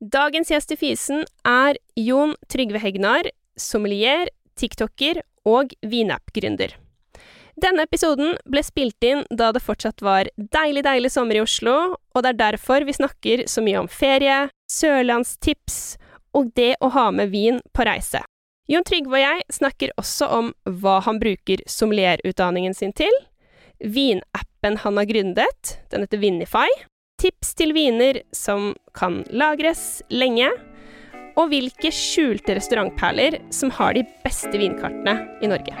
Dagens gjest i Fisen er Jon Trygve Hegnar, sommelier, tiktoker og vinapp-gründer. Denne episoden ble spilt inn da det fortsatt var deilig, deilig sommer i Oslo, og det er derfor vi snakker så mye om ferie, sørlandstips og det å ha med vin på reise. Jon Trygve og jeg snakker også om hva han bruker sommelierutdanningen sin til, vinappen han har gründet, den heter Vinify, tips til viner som kan lagres lenge, og hvilke skjulte restaurantperler som har de beste vinkartene i Norge.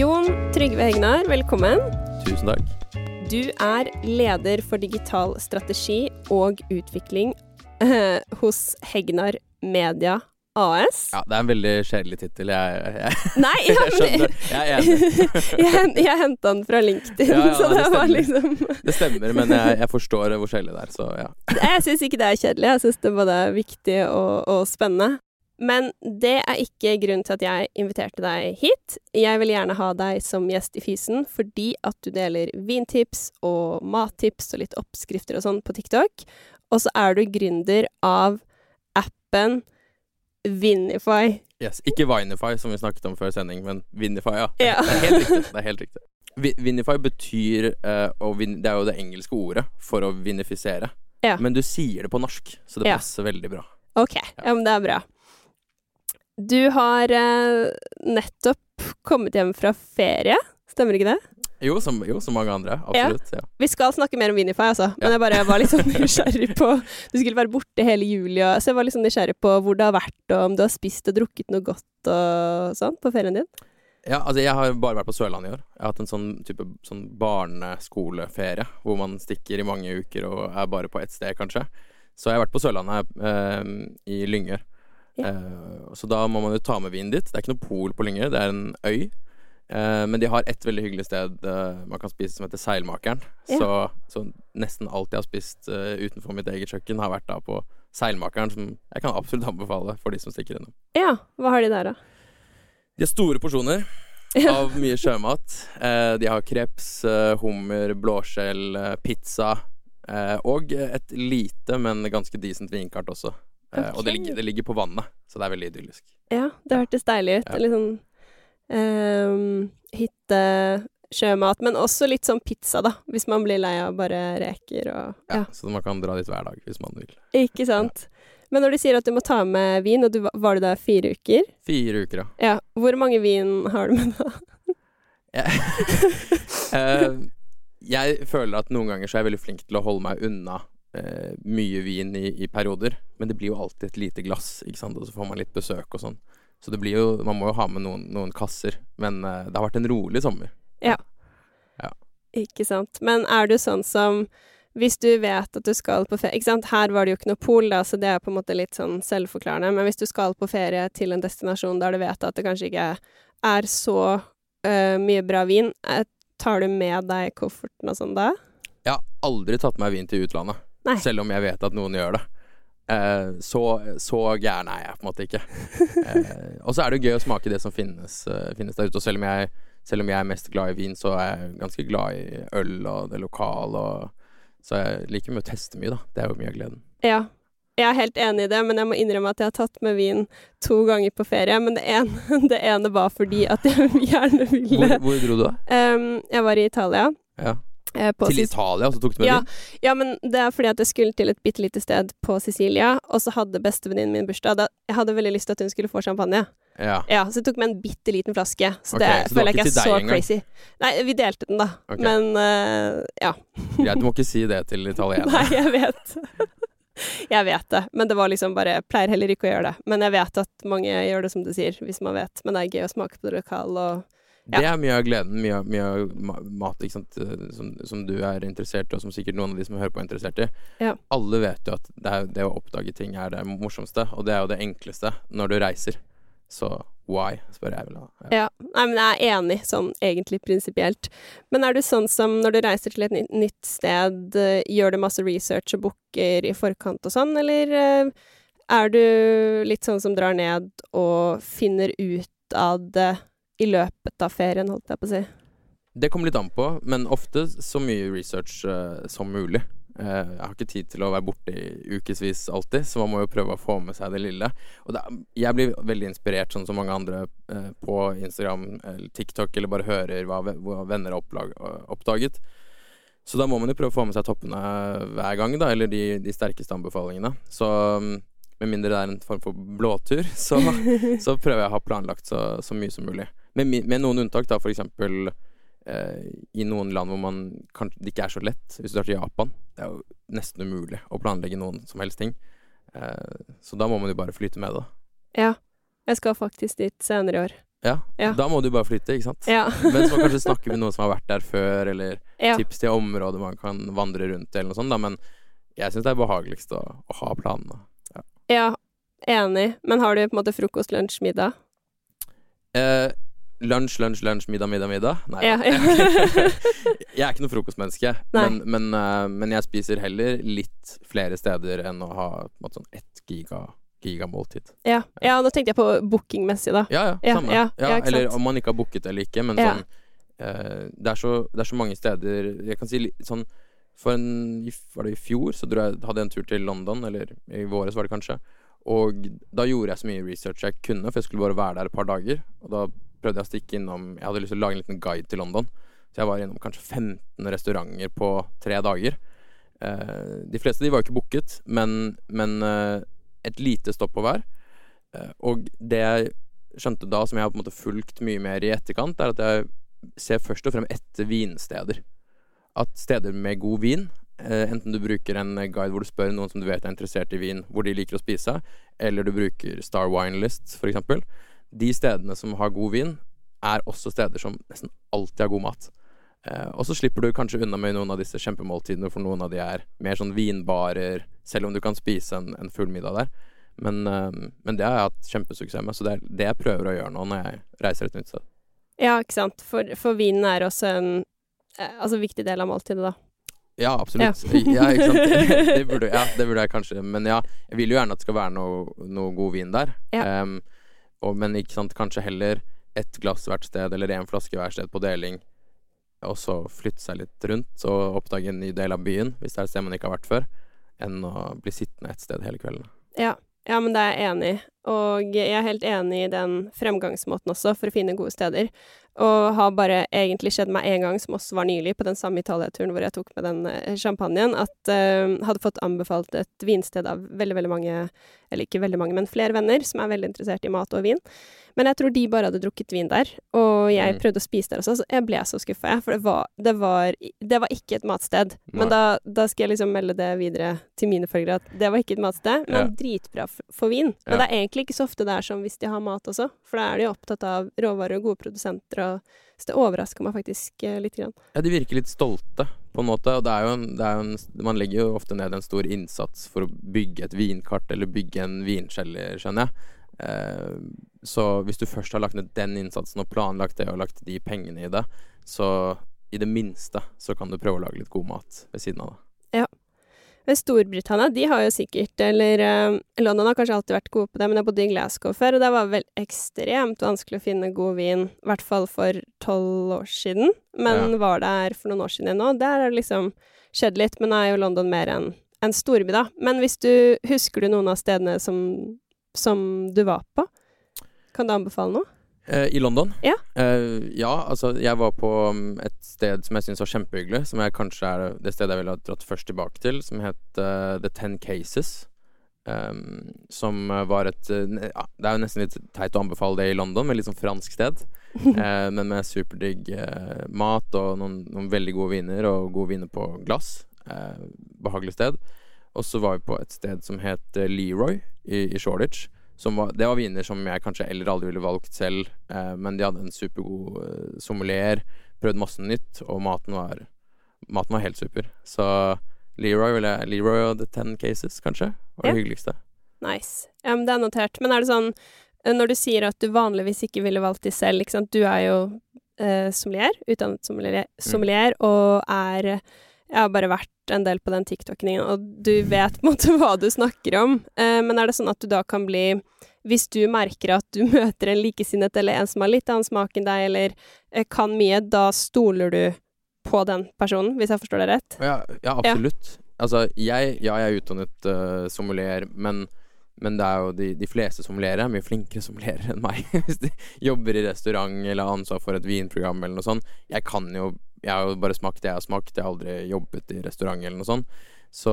Jon Trygve Hegnar, velkommen. Tusen takk. Du er leder for digital strategi og utvikling eh, hos Hegnar Media AS. Ja, det er en veldig kjedelig tittel. Jeg, jeg, Nei, ja, jeg skjønner. Jeg er enig. jeg, jeg henta den fra LinkedIn, Ja, ja, så det det var liksom Det stemmer, men jeg, jeg forstår hvor kjedelig det er, så ja. Jeg syns ikke det er kjedelig, jeg syns det både er viktig og, og spennende. Men det er ikke grunnen til at jeg inviterte deg hit. Jeg vil gjerne ha deg som gjest i Fysen fordi at du deler vintips og mattips og litt oppskrifter og sånn på TikTok. Og så er du gründer av appen Vinify. Yes. Ikke Vinify, som vi snakket om før sending, men Vinify, ja. Ja. Det er helt riktig. Det er helt riktig. Vinify betyr eh, å vin Det er jo det engelske ordet for å vinifisere. Ja. Men du sier det på norsk, så det Ja. passer veldig bra. Ok, ja, men det er bra. Du har eh, nettopp kommet hjem fra ferie, stemmer ikke det? Jo, som, jo, som mange andre. Absolutt. Ja. Vi skal snakke mer om Vinify, altså. Men Ja. jeg bare var litt sånn nysgjerrig på Du skulle være borte hele juli, og, så jeg var litt sånn nysgjerrig på hvor det har vært, og om du har spist og drukket noe godt og sånn på ferien din. Ja, altså jeg har bare vært på Sørlandet i år. Jeg har hatt en sånn type sånn barneskoleferie hvor man stikker i mange uker og er bare på ett sted, kanskje. Så jeg har vært på Sørlandet eh, i Lyngør. Ja. Eh, så da må man jo ta med vinen dit. Det er ikke noe pol på Lyngøy, det er en øy. Uh, men de har et veldig hyggelig sted uh, man kan spise som heter Seilmakeren. Ja. Så, så nesten alt jeg har spist utenfor mitt eget kjøkken, har vært da på Seilmakeren, som jeg kan absolutt anbefale for de som stikker innom. Ja, hva har de der, da? De har store porsjoner av mye sjømat. De har kreps, hummer, blåskjell, pizza. Og et lite, men ganske decent vinkart også. Eh, Og det ligger, det ligger på vannet, så det er veldig idyllisk. Ja, det hørtes deilig ut. Ja. Litt sånn um, hytte, sjømat, men også litt sånn pizza, da, hvis man blir lei av bare reker og Ja, Ja, Så man kan dra dit hver dag hvis man vil. ikke sant? Men når du sier at du må ta med vin, og du, var- du der fire uker? Fire uker, ja. Ja, hvor mange vin har du med da? Eh, jeg føler at noen ganger så er jeg veldig flink til å holde meg unna eh, mye vin i, i perioder. Men det blir jo alltid et lite glass, ikke sant? og så får man litt besøk og sånn. Så det blir jo Man må jo ha med noen, noen kasser. Men eh, det har vært en rolig sommer. Ikke sant. Men er du sånn som hvis du vet at du skal på ferie Ikke sant, her var det jo ikke noe pol, da, så det er på en måte litt sånn selvforklarende. Men hvis du skal på ferie til en destinasjon der du vet at det kanskje ikke er så øh, mye bra vin, eh, tar du med deg kofferten og sånn da? Jeg har aldri tatt meg vin til utlandet, Nei. selv om jeg vet at noen gjør det. Eh, så, så gæren er jeg på en måte ikke. Eh, og så er det jo gøy å smake det som finnes, uh, finnes der ute. Og selv om, jeg, selv om jeg er mest glad i vin, så er jeg ganske glad i øl og det lokale. Og, så jeg liker mye å teste mye, da. Det er jo mye av gleden. Ja. Jeg er helt enig i det, men jeg må innrømme at jeg har tatt med vin to ganger på ferie. Men det ene, det ene var fordi at jeg gjerne ville hvor dro du, da? Um, Jeg var i Italia. Ja. Eh, på Til Italia, og så tok du med Ja, din? ja, men det er fordi at jeg skulle til et bitte lite sted på Sicilia, og så hadde bestevenninnen min bursdag. Da, jeg hadde veldig lyst til at hun skulle få champagne. Ja. Ja, Så jeg tok med en bitte liten flaske. Så okay, det så føler jeg ikke er så engang? crazy. Nei, vi delte den, da. Okay. Men uh, ja. Greit, du må ikke si det til italienerne. Nei, jeg vet. jeg vet det. Men det var liksom bare Jeg pleier heller ikke å gjøre det. Men jeg vet at mange gjør det som du sier, hvis man vet. Men det er gøy å smake på det lokale og Det er mye av gleden, mye, av- mye av mat eh, som, som du er interessert i, og som sikkert noen av de som hører på er interessert i. Ja. Alle vet jo at det, er, det å oppdage ting er det morsomste, og det er jo det enkleste når du reiser. Så why, spør jeg vel da. Ja. Ja. Nei, men jeg er enig, sånn egentlig prinsipielt. Men er du sånn som når du reiser til et nytt, nytt sted, eh, gjør du masse research og booker i forkant og sånn, eller eh, Er du litt sånn som drar ned og finner ut av det i løpet av ferien, holdt jeg på å si? Det kommer litt an på, men ofte så mye research uh, som mulig. Uh, jeg har ikke tid til å være borte i ukevis alltid, så man må jo prøve å få med seg det lille. Og det, jeg blir veldig inspirert, sånn som mange andre, uh, på Instagram eller TikTok, eller bare hører hva, hva venner har opplag, oppdaget. Så da må man jo prøve å få med seg toppene hver gang, da, eller de, de sterkeste anbefalingene. Så um, med mindre det er en form for blåtur, så, så prøver jeg å ha planlagt så, så mye som mulig. Med, med noen unntak, da, eksempel eh, i noen land hvor man kan, det ikke er så lett. Hvis du drar til Japan, det er jo nesten umulig å planlegge noen som helst ting. Eh, så da må man jo bare flyte med det. Ja. Jeg skal faktisk dit senere i år. Ja, Ja. Da må du bare flytte, ikke sant? Ja. Men så må man kanskje snakke med noen som har vært der før, eller ja. tips til områder man kan vandre rundt i, eller noe sånt, da. Men jeg syns det er behageligst å, å ha planene. ja. Enig. Men har du på en måte frokost, lunsj, middag? Eh, lunsj, lunsj, lunsj, middag, middag, middag. Nei. Ja, ja. jeg er ikke noe frokostmenneske, men, men, eh, men jeg spiser heller litt flere steder enn å ha på sånn ett giga, gigamåltid. ja. ja, nå tenkte jeg på bookingmessig, da. Ja, ja, Ja, samme. eller om man ikke har booket eller ikke, men sånn eh, det, er så, det er så mange steder Jeg kan si sånn For en Var det i fjor, så jeg, hadde jeg en tur til London, eller i våres var det kanskje. Og da gjorde jeg så mye research jeg kunne, for jeg skulle bare være der et par dager. Og da prøvde jeg å stikke innom Jeg hadde lyst til å lage en liten guide til London. Så jeg var innom kanskje 15 restauranter på tre dager. Eh, de fleste de var jo ikke booket, men, men eh, et lite stopp på hver. Eh, og det jeg skjønte da, som jeg har på en måte fulgt mye mer i etterkant, er at jeg ser først og fremst etter vinsteder. At steder med god vin, enten du bruker en guide hvor du spør noen som du vet er interessert i vin, hvor de liker å spise, eller du bruker Star Wine List, for eksempel. De stedene som har god vin, er også steder som nesten alltid har god mat. Eh, og så slipper du kanskje unna med noen av disse kjempemåltidene, for noen av de er mer sånn vinbarer, selv om du kan spise en, en full middag der. Men, eh, men det har jeg hatt kjempesuksess med, så det er det jeg prøver å gjøre nå når jeg reiser et nytt sted. Ja, ikke sant. For, for vinen er også en eh, altså, viktig del av måltidet, da. Ja, absolutt. Ja, sant. Det burde, ja, det burde jeg kanskje Men ja, jeg vil jo gjerne at det skal være noe, noe god vin der. Ja. Em, og, men ikke sant, kanskje heller ett glass hvert sted, eller én flaske hvert sted på deling. Og så flytte seg litt rundt og oppdage en ny del av byen, hvis det er et sted man ikke har vært før, enn å bli sittende et sted hele kvelden. Ja. ja, men det er jeg enig i. Og jeg er helt enig i den fremgangsmåten også, for å finne gode steder. Og har bare egentlig skjedd meg én gang, som også var nylig, på den samme Italia-turen hvor jeg tok med den eh, champagnen, at uh, hadde fått anbefalt et vinsted av veldig, veldig mange, eller ikke veldig mange, men flere venner som er veldig interessert i mat og vin. Men jeg tror de bare hadde drukket vin der, og jeg Mm. prøvde å spise der også, så jeg ble så skuffa, jeg, for det var, det, var, det var ikke et matsted. Nei. Men da, da skal jeg liksom melde det videre til mine følgere, at det var ikke et matsted, men Ja. dritbra for vin. Men Ja. det er egentlig ikke så ofte det er sånn hvis de har mat også, for da er de jo opptatt av råvarer og gode produsenter, og så det overrasker meg faktisk eh, litt. Grann. Ja, de virker litt stolte, på en måte. Og det er jo en, det er en Man legger jo ofte ned en stor innsats for å bygge et vinkart eller bygge en vinskjeller, skjønner jeg. Eh, så hvis du først har lagt ned den innsatsen og planlagt det og lagt de pengene i det, så i det minste så kan du prøve å lage litt god mat ved siden av det. Ja. Men Storbritannia, de har jo sikkert Eller eh, London har kanskje alltid vært gode på det, men jeg bodde i Glasgow før, og det var vel ekstremt vanskelig å finne god vin, i hvert fall for tolv år siden. Men Ja. var der for noen år siden nå. Der har det liksom skjedd litt, men nå er jo London mer enn en storby, da. Men hvis du Husker du noen av stedene som, som du var på? Kan du anbefale noe? Eh, I London? Ja. Eh, ja, altså jeg var på um, et sted som jeg syns var kjempehyggelig, som jeg kanskje er det stedet jeg ville ha dratt først tilbake til, som het uh, The Ten Cases. Um, som var et uh, ja, Det er jo nesten litt teit å anbefale det i London, men litt sånn fransk sted. uh, men med superdigg mat og noen, noen veldig gode viner, og gode viner på glass. Eh, behagelig sted. Og så var vi på et sted som het Leroy i, i Shoreditch. Som var, det var viner som jeg kanskje eller aldri ville valgt selv, eh, men de hadde en supergod eh, sommelier, prøvd masse nytt, og maten var, maten var helt super. Så Leroy, ville, Leroy og The Ten Cases, kanskje, var det Ja. hyggeligste. Nice. Ja, men det er notert. Men er det sånn, eh, når du sier at du vanligvis ikke ville valgt de selv, ikke sant, du er jo eh, sommelier, utdannet sommelier, sommelier og er Jeg har bare vært en del på den TikToken, og du vet på en måte hva du snakker om. Eh, men er det sånn at du da kan bli Hvis du merker at du møter en likesinnet eller en som har litt annen smak enn deg, eller eh, kan mye, da stoler du på den personen, hvis jeg forstår det rett? Ja, ja absolutt. Altså, jeg, ja, jeg er utdannet uh, sommelier, men, men, det er jo de, de fleste sommelierer er mye flinkere sommelierer enn meg. Hvis de jobber i restaurant eller har ansvar for et vinprogram eller noe sånt. Jeg kan jo Jeg har jo bare smakt det jeg har smakt, jeg har aldri jobbet i restaurant eller noe sånt. Så,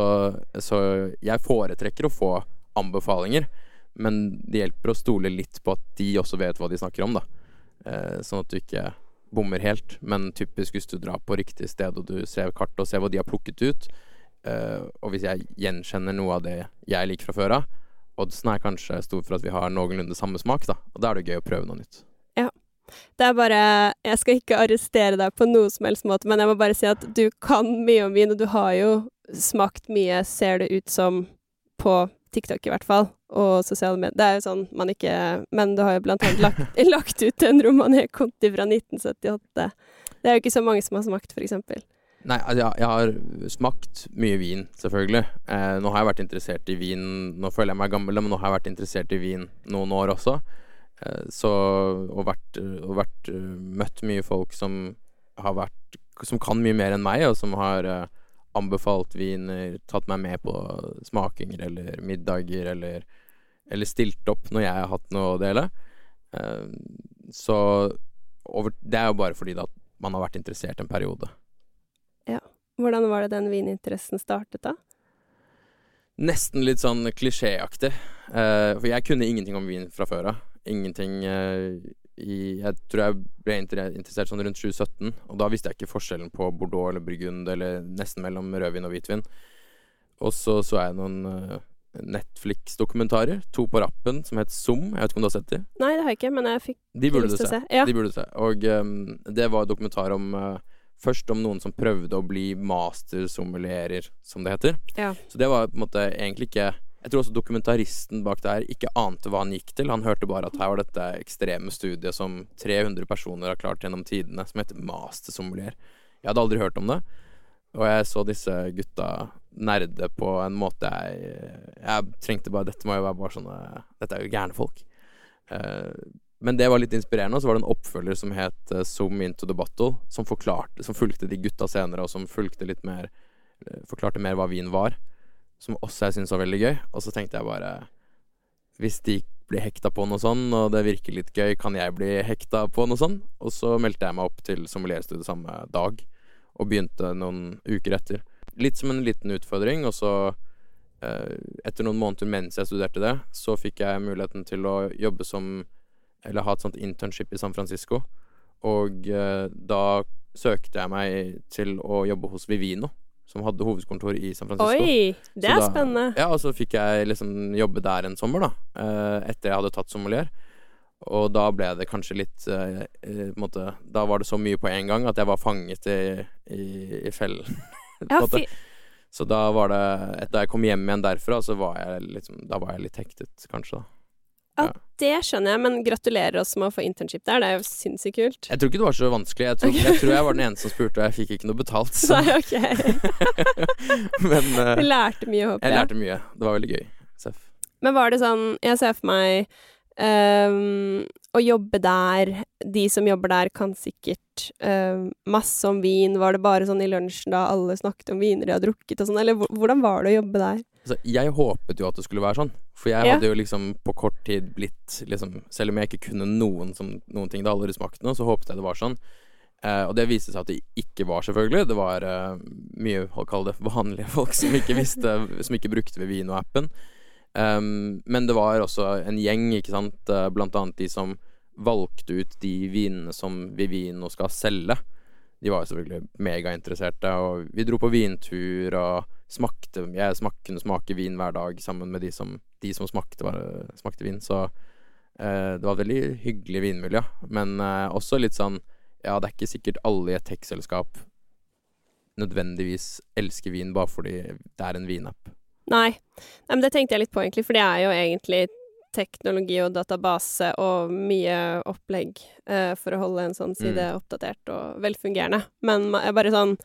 så jeg foretrekker å få anbefalinger, men det hjelper å stole litt på at de også vet hva de snakker om, da. Uh, sånn at du ikke bommer helt, men typisk hvis du drar på riktig sted og du ser kartet og ser hva de har plukket ut, uh, og hvis jeg gjenkjenner noe av det jeg liker fra før av Oddsen er kanskje stor for at vi har noenlunde samme smak, da, og da er det gøy å prøve noe nytt. Det er bare Jeg skal ikke arrestere deg på noe som helst måte, men jeg må bare si at du kan mye om vin, og du har jo smakt mye, ser det ut som, på TikTok i hvert fall, og sosiale medier. Det er jo sånn man ikke Men du har jo blant annet lagt, lagt ut en Romané Conti fra 1978. Det er jo ikke så mange som har smakt, for eksempel. Nei, altså, jeg, jeg, har smakt mye vin, selvfølgelig. Eh, nå har jeg vært interessert i vin Nå føler jeg meg gammel, men nå har jeg vært interessert i vin noen år også. Eh, så Og vært, og vært uh, møtt mye folk som har vært Som kan mye mer enn meg, og som har uh, anbefalt viner, tatt meg med på smakinger eller middager, eller, eller stilt opp når jeg har hatt noe å dele. Så over, det er jo bare fordi da man har vært interessert en periode. Ja. Hvordan var det den vininteressen startet, da? Nesten litt sånn klisjéaktig. For jeg kunne ingenting om vin fra før av. Ingenting uh, i Jeg tror jeg ble interessert sånn rundt 2017, og da visste jeg ikke forskjellen på Bordeaux eller Burgund, eller nesten mellom rødvin og hvitvin. Og så så jeg noen uh, Netflix-dokumentarer, to på rappen, som het Zoom. Jeg vet ikke om du har sett de? Nei, det har jeg ikke, men jeg fikk de burde lyst til å se. se. Ja. De burde du se. Og um, det var dokumentar om uh, Først om noen som prøvde å bli master sommelierer, som det heter. Ja. Så det var på en måte egentlig ikke Jeg tror også dokumentaristen bak det her ikke ante hva han gikk til. Han hørte bare at her var dette ekstreme studiet som 300 personer har klart gjennom tidene, som heter mastersommelier. Jeg hadde aldri hørt om det. Og jeg så disse gutta nerde på en måte jeg Jeg trengte bare Dette må jo være bare sånne Dette er jo gærne folk. Eh, men det var litt inspirerende. Og så var det en oppfølger som het uh, Zoom Into the Bottle, som forklarte Som fulgte de gutta senere, og som fulgte litt mer uh, Forklarte mer hva vin var. Som også jeg syntes var veldig gøy. Og så tenkte jeg bare Hvis de blir hekta på noe sånn, og det virker litt gøy, kan jeg bli hekta på noe sånn? Og så meldte jeg meg opp til sommelierstudiet samme dag, og begynte noen uker etter. Litt som en liten utfordring, og så uh, etter noen måneder mens jeg studerte det, så fikk jeg muligheten til å jobbe som eller ha et sånt internship i San Francisco. Og eh, da søkte jeg meg til å jobbe hos Vivino, som hadde hovedkontor i San Francisco. Oi, det er da- spennende. Ja, og så fikk jeg liksom jobbe der en sommer, da. eh, etter jeg hadde tatt sommelier. Og da ble det kanskje litt eh, eh, måte, Da var det så mye på en gang at jeg var fanget i, i, i fellen. Ja, Så da var det Da jeg kom hjem igjen derfra, så var jeg liksom Da var jeg litt hektet, kanskje, da. Det skjønner jeg, men gratulerer oss med å få internship der. Det er jo sinnssykt kult. Jeg tror ikke det var så vanskelig. Jeg tror, jeg, tror jeg var den eneste som spurte, og jeg fikk ikke noe betalt. Så. Nei, ok. Men uh, Du lærte mye, håper jeg jeg. lærte mye. Det var veldig gøy. Seff. Men var det sånn Jeg ser for meg um, å jobbe der De som jobber der, kan sikkert um, masse om vin. Var det bare sånn i lunsjen da alle snakket om viner de har drukket og sånn, eller hvordan var det å jobbe der? Altså, jeg håpet jo at det skulle være sånn. For jeg hadde jo liksom på kort tid blitt liksom, Selv om jeg ikke kunne noen, som, noen ting det aldri smakt noe, så håpet jeg det var sånn. Uh, og det viste seg at det ikke var, selvfølgelig. Det var uh, mye, å kalle det, vanlige folk som ikke visste Som ikke brukte Vivino-appen. Um, men det var også en gjeng, ikke sant, uh, blant annet de som valgte ut de vinene som Vivino skal selge. De var jo selvfølgelig megainteresserte, og vi dro på vintur og smakte Jeg smak, kunne smake vin hver dag sammen med de som, de som smakte, var, smakte vin, så eh, det var et veldig hyggelig vinmiljø. Men eh, også litt sånn Ja, det er ikke sikkert alle i et tech-selskap nødvendigvis elsker vin bare fordi det er en vinapp. Nei. Nei, men det tenkte jeg litt på, egentlig, for det er jo egentlig teknologi og database og mye opplegg eh, for å holde en sånn side Mm. oppdatert og velfungerende. Men jeg bare sånn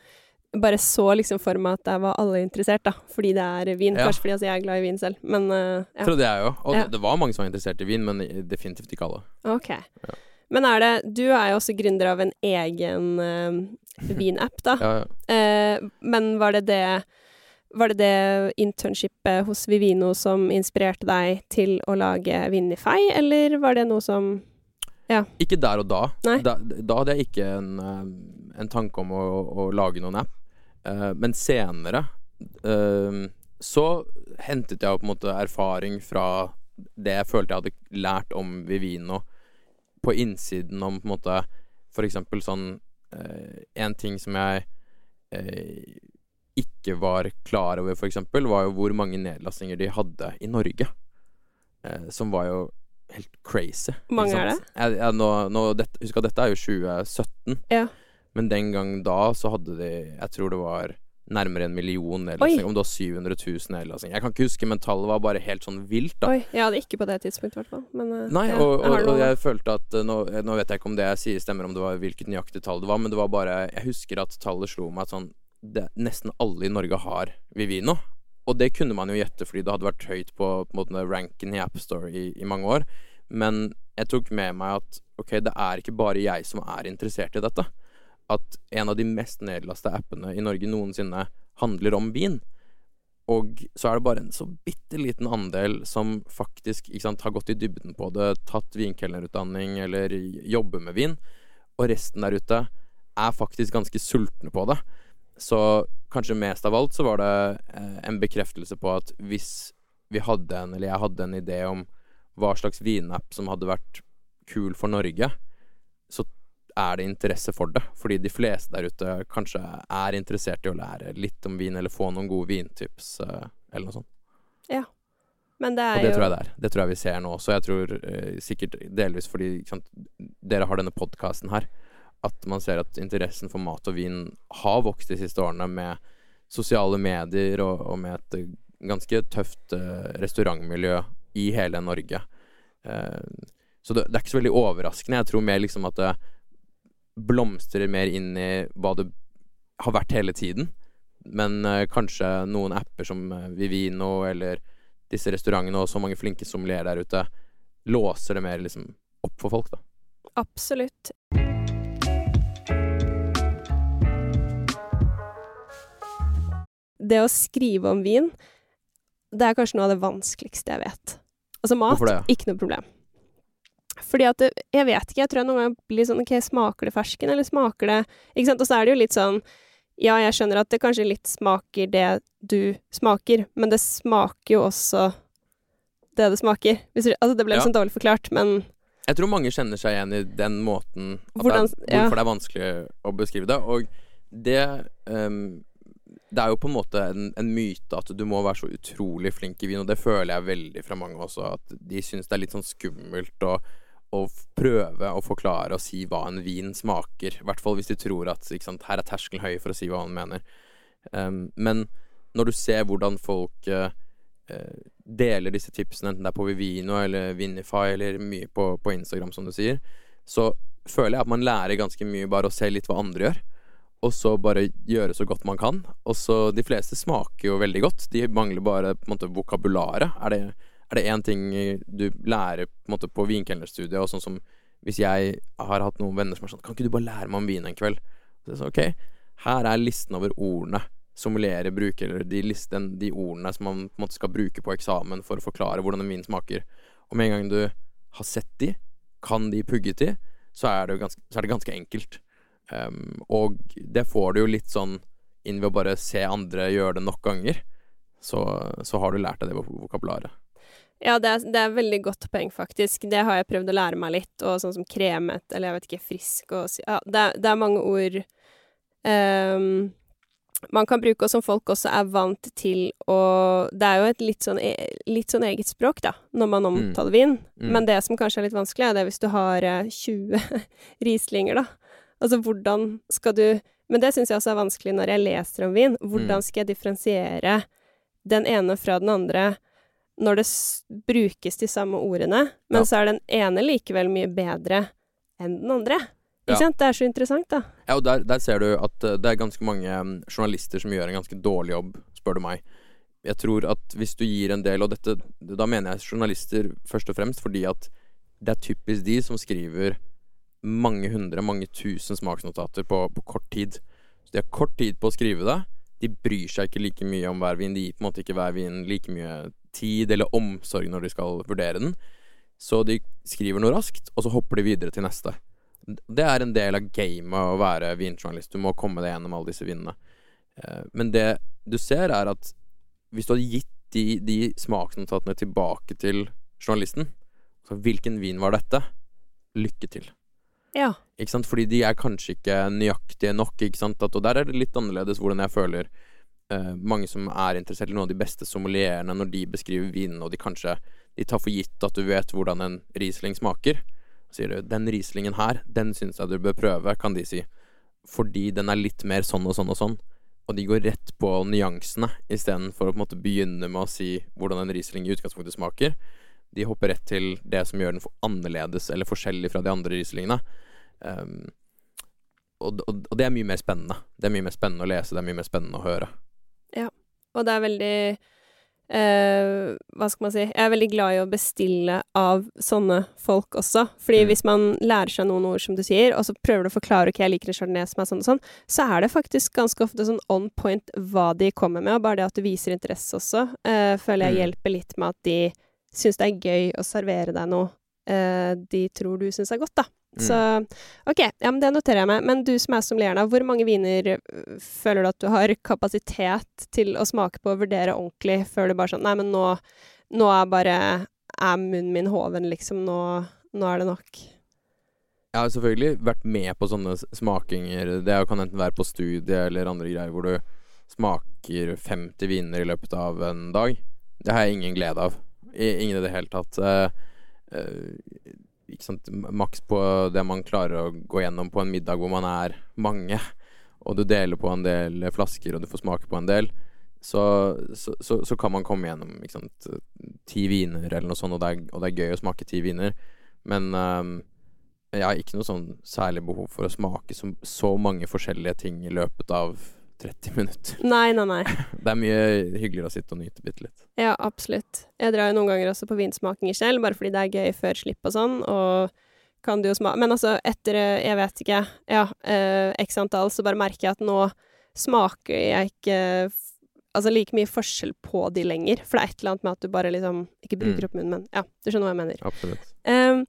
bare så liksom for meg at der var alle interessert, da. Fordi det er vin. Ja. Kanskje fordi altså, jeg er glad i vin selv, men uh, ja. Trodde jeg jo. Og Ja. det var mange som var interessert i vin, men definitivt ikke alle. Ok. Ja. Men er det Du er jo også gründer av en egen uh, vinapp, da. Ja, ja. Eh, men var det det var det det internshipet hos Vivino som inspirerte deg til å lage Vinify, eller var det noe som Ikke der og da. Da, da hadde jeg ikke en, en tanke om å, å lage noen app. Eh, men senere eh, så hentet jeg jo på en måte erfaring fra det jeg følte jeg hadde lært om Vivino på innsiden om på en måte For eksempel sånn eh, En ting som jeg ikke var klar over, for eksempel, var jo hvor mange nedlastinger de hadde i Norge. Som var jo helt crazy. Hvor mange er det? Jeg, jeg, nå, nå, dette, husk at dette er jo 2017. Ja. Men den gang da så hadde de Jeg tror det var nærmere en million nedlastinger. Oi. Om det var 700 000 nedlastinger. Jeg kan ikke huske, men tallet var bare helt sånn vilt, da. Oi, jeg hadde ikke på det tidspunktet, i hvert fall. Men eh, Nei, ja, og, og, jeg, og jeg følte at eh, nå, nå vet jeg ikke om det jeg sier stemmer, om det var hvilket nøyaktig tall det var, men det var bare Jeg husker at tallet slo meg sånn det, Nesten alle i Norge har Vivino. Og det kunne man jo gjette fordi det hadde vært høyt på, på måte, ranken i AppStore i, i mange år. Men jeg tok med meg at ok, det er ikke bare jeg som er interessert i dette. At en av de mest nedlasta appene i Norge noensinne handler om vin. Og så er det bare en så bitte liten andel som faktisk sant, har gått i dybden på det, tatt vinkelnerutdanning eller jobber med vin. Og resten der ute er faktisk ganske sultne på det. Så kanskje mest av alt så var det eh, en bekreftelse på at hvis vi hadde en, eller jeg hadde en idé om hva slags vinapp som hadde vært kul for Norge, så er det interesse for det. Fordi de fleste der ute kanskje er interessert i å lære litt om vin, eller få noen gode vintips, eh, eller noe sånt. Men det er Og det jo tror jeg det er. Det tror jeg vi ser nå også. Jeg tror eh, sikkert delvis fordi sant, dere har denne podkasten her, at man ser at interessen for mat og vin har vokst de siste årene med sosiale medier og, og med et ganske tøft eh, restaurantmiljø i hele Norge. Eh, så det, det er ikke så veldig overraskende. Jeg tror mer liksom at det blomstrer mer inn i hva det har vært hele tiden. Men uh, kanskje noen apper som eh, Vivino eller disse restaurantene og så mange flinke sommelier der ute låser det mer liksom opp for folk, da. absolutt Det å skrive om vin, det er kanskje noe av det vanskeligste jeg vet. Altså mat, ikke noe problem. Fordi at det, Jeg vet ikke, jeg tror jeg noen ganger blir sånn OK, smaker det fersken, eller smaker det Ikke sant. Og så er det jo litt sånn Ja, jeg skjønner at det kanskje litt smaker det du smaker, men det smaker jo også det det smaker. Hvis altså, det ble Ja. liksom dårlig forklart, men Jeg tror mange kjenner seg igjen i den måten Hvordan- det er, ja. hvorfor det er vanskelig å beskrive det. Og det um, Det er jo på en måte en, en myte at du må være så utrolig flink i vin, og det føler jeg veldig fra mange også, at de syns det er litt sånn skummelt å, å prøve å forklare og si hva en vin smaker. I hvert fall hvis de tror at sant, her er terskelen høy for å si hva han mener. Um, men når du ser hvordan folk eh, deler disse tipsene, enten det er på Vivino eller Vinify eller mye på, på Instagram, som du sier, så føler jeg at man lærer ganske mye bare å se litt hva andre gjør. Og så bare gjøre så godt man kan. Og så De fleste smaker jo veldig godt. De mangler bare på en måte vokabularet. Er det er det én ting du lærer på, måte, på vinkelnerstudiet, og sånn som hvis jeg har hatt noen venner som er sånn Kan ikke du bare lære meg om vin en kveld? Så jeg sånn, ok, her er listen over ordene sommeliere bruker, eller de, listen, de ordene som man på en måte skal bruke på eksamen for å forklare hvordan en vin smaker. Og med en gang du har sett de, kan de pugget de, så er det, ganske, så er det ganske enkelt. Um, og det får du jo litt sånn inn ved å bare se andre gjøre det nok ganger. Så, så har du lært deg det på vokabularet. Ja, det er, det er veldig godt poeng, faktisk. Det har jeg prøvd å lære meg litt, og sånn som kremet, eller jeg vet ikke, frisk og Ja, det er, det er mange ord um, man kan bruke, og som folk også er vant til å Det er jo et litt sånn, e- litt sånn eget språk, da, når man omtaler vin. Mm. Men det som kanskje er litt vanskelig, er det hvis du har eh, 20 rislinger, da. Altså, hvordan skal du Men det syns jeg også er vanskelig når jeg leser om vin. Hvordan Mm. skal jeg differensiere den ene fra den andre når det brukes de samme ordene, men Ja. så er den ene likevel mye bedre enn den andre? Ikke Ja. sant? Det er så interessant, da. Ja, og der, der ser du at eh, det er ganske mange mm, journalister som gjør en ganske dårlig jobb, spør du meg. Jeg tror at hvis du gir en del, og dette Da mener jeg journalister først og fremst fordi at det er typisk de som skriver mange hundre, mange tusen smaksnotater på, på kort tid. Så de har kort tid på å skrive det. De bryr seg ikke like mye om hver vin. De gir på en måte ikke hver vin like mye tid eller omsorg når de skal vurdere den. Så de skriver noe raskt, og så hopper de videre til neste. Det er en del av gamet å være vinjournalist. Du må komme deg gjennom alle disse vinene. Eh, Men det du ser, er at hvis du hadde gitt de, de smaksnotatene tilbake til journalisten Så hvilken vin var dette? Lykke til. Ja. Ikke sant? Fordi de er kanskje ikke nøyaktige nok. Ikke sant? At, og der er det litt annerledes hvordan jeg føler eh, mange som er interessert i noen av de beste sommelierene, når de beskriver vinene, og de kanskje de tar for gitt at du vet hvordan en Riesling smaker. Sier du 'den Rieslingen her, den syns jeg du bør prøve', kan de si. Fordi den er litt mer sånn og sånn og sånn. Og de går rett på nyansene istedenfor å på en måte begynne med å si hvordan en Riesling i utgangspunktet smaker. De hopper rett til det som gjør den annerledes eller forskjellig fra de andre Rieslingene. Um, og, og, og det er mye mer spennende. Det er mye mer spennende å lese, det er mye mer spennende å høre. Og det er veldig eh, Hva skal man si Jeg er veldig glad i å bestille av sånne folk også. Fordi Mm. hvis man lærer seg noen ord, som du sier, og så prøver du å forklare ok, jeg liker en chardonnay som er sånn og sånn, så er det faktisk ganske ofte sånn on point hva de kommer med, og bare det at du viser interesse også, eh, føler jeg Mm. hjelper litt med at de syns det er gøy å servere deg noe eh, de tror du syns er godt, da. Mm. Så OK, ja, men det noterer jeg meg. Men du som er sommelieren, hvor mange viner øh, føler du at du har kapasitet til å smake på og vurdere ordentlig før du bare sånn Nei, men nå, nå er bare Er munnen min hoven, liksom. Nå, nå er det nok. Jeg har selvfølgelig vært med på sånne smakinger. Det kan enten være på studie eller andre greier hvor du smaker 50 viner i løpet av en dag. Det har jeg ingen glede av. Ingen i det hele tatt. Sant? Maks på det man klarer å gå gjennom på en middag hvor man er mange, og du deler på en del flasker, og du får smake på en del. Så, så, så, så kan man komme gjennom sant, ti viner eller noe sånt, og det er, og det er gøy å smake ti viner. Men um, jeg har ikke noe sånn særlig behov for å smake så, så mange forskjellige ting i løpet av 30 minutter. Nei, nei, nei. Det er mye hyggeligere å sitte og nyte bitte litt. Ja, absolutt. Jeg drar jo noen ganger også på vinsmakinger selv, bare fordi det er gøy før slipp og sånn, og kan du jo smake Men altså, etter, eh, jeg vet ikke, ja, eh, x antall, så bare merker jeg at nå smaker jeg ikke Altså like mye forskjell på de lenger, for det er et eller annet med at du bare liksom Ikke bruker Mm. opp munnen, men ja, du skjønner hva jeg mener. Absolutt. Um,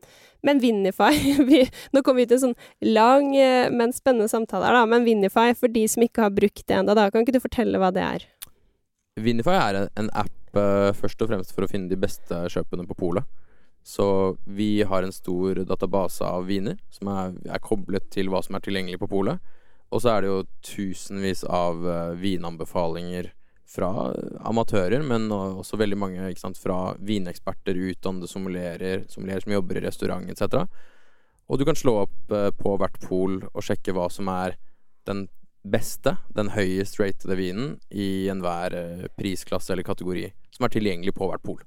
men Vinify vi, Nå kommer vi til en sånn lang, eh, men spennende samtale her, da. Men Vinify, for de som ikke har brukt det ennå, da kan ikke du fortelle hva det er? Vinify er en, en app uh, først og fremst for å finne de beste kjøpene på polet. Så vi har en stor database av viner som er, er koblet til hva som er tilgjengelig på polet. Og så er det jo tusenvis av uh, vinanbefalinger fra amatører, men også veldig mange sant, fra vineksperter, utdannede sommelierer, sommelierer som jobber i restaurant etc. Og du kan slå opp eh, på hvert pol og sjekke hva som er den beste, den høyest ratede vinen i enhver eh, prisklasse eller kategori som er tilgjengelig på hvert pol.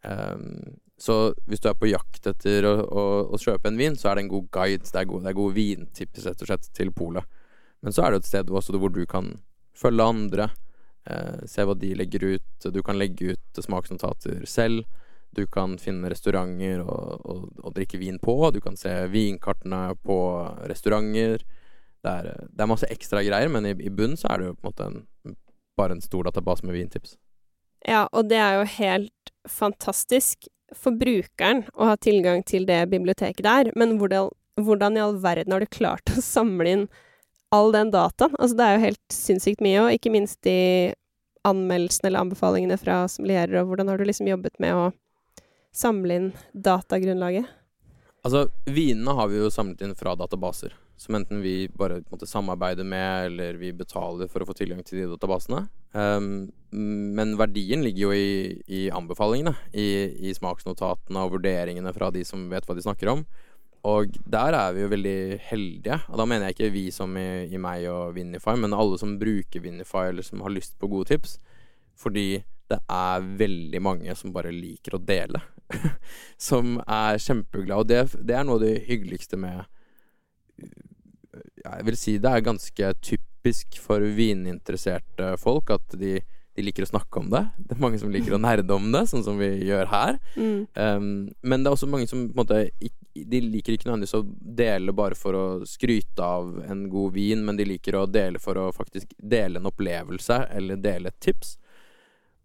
Um, så hvis du er på jakt etter å, å, å kjøpe en vin, så er det en god guide. Det er gode, det er vintips rett og slett til polet. Men så er det et sted også hvor du kan følge andre, se hva de legger ut. Du kan legge ut smaksnotater selv. Du kan finne restauranter og, drikke vin på. Du kan se vinkartene på restauranter. Det er, det er masse ekstra greier, men i, i bunnen så er det jo på en måte en, bare en stor database med vintips. Ja, og det er jo helt fantastisk for brukeren å ha tilgang til det biblioteket der, men hvordan, hvordan i all verden har du klart å samle inn all den dataen? Altså, det er jo helt sinnssykt mye, og ikke minst de anmeldelsene eller anbefalingene fra sommelierer, og hvordan har du liksom jobbet med å samle inn datagrunnlaget? Altså, vinene har vi jo samlet inn fra databaser. Som enten vi bare måte, samarbeider med, eller vi betaler for å få tilgang til de databasene. Um, men verdien ligger jo i, i anbefalingene. I, I smaksnotatene og vurderingene fra de som vet hva de snakker om. Og der er vi jo veldig heldige. Og da mener jeg ikke vi som i, i meg og Vinify, men alle som bruker Vinify, eller som har lyst på gode tips. Fordi det er veldig mange som bare liker å dele. som er kjempeglade. Og det, det er noe av det hyggeligste med Jeg vil si det er ganske typisk for vininteresserte folk at de, de liker å snakke om det. Det er mange som liker å nerde om det, sånn som vi gjør her. Mm. Um, men det er også mange som på en måte De liker ikke nødvendigvis å dele bare for å skryte av en god vin, men de liker å dele for å faktisk dele en opplevelse eller dele et tips.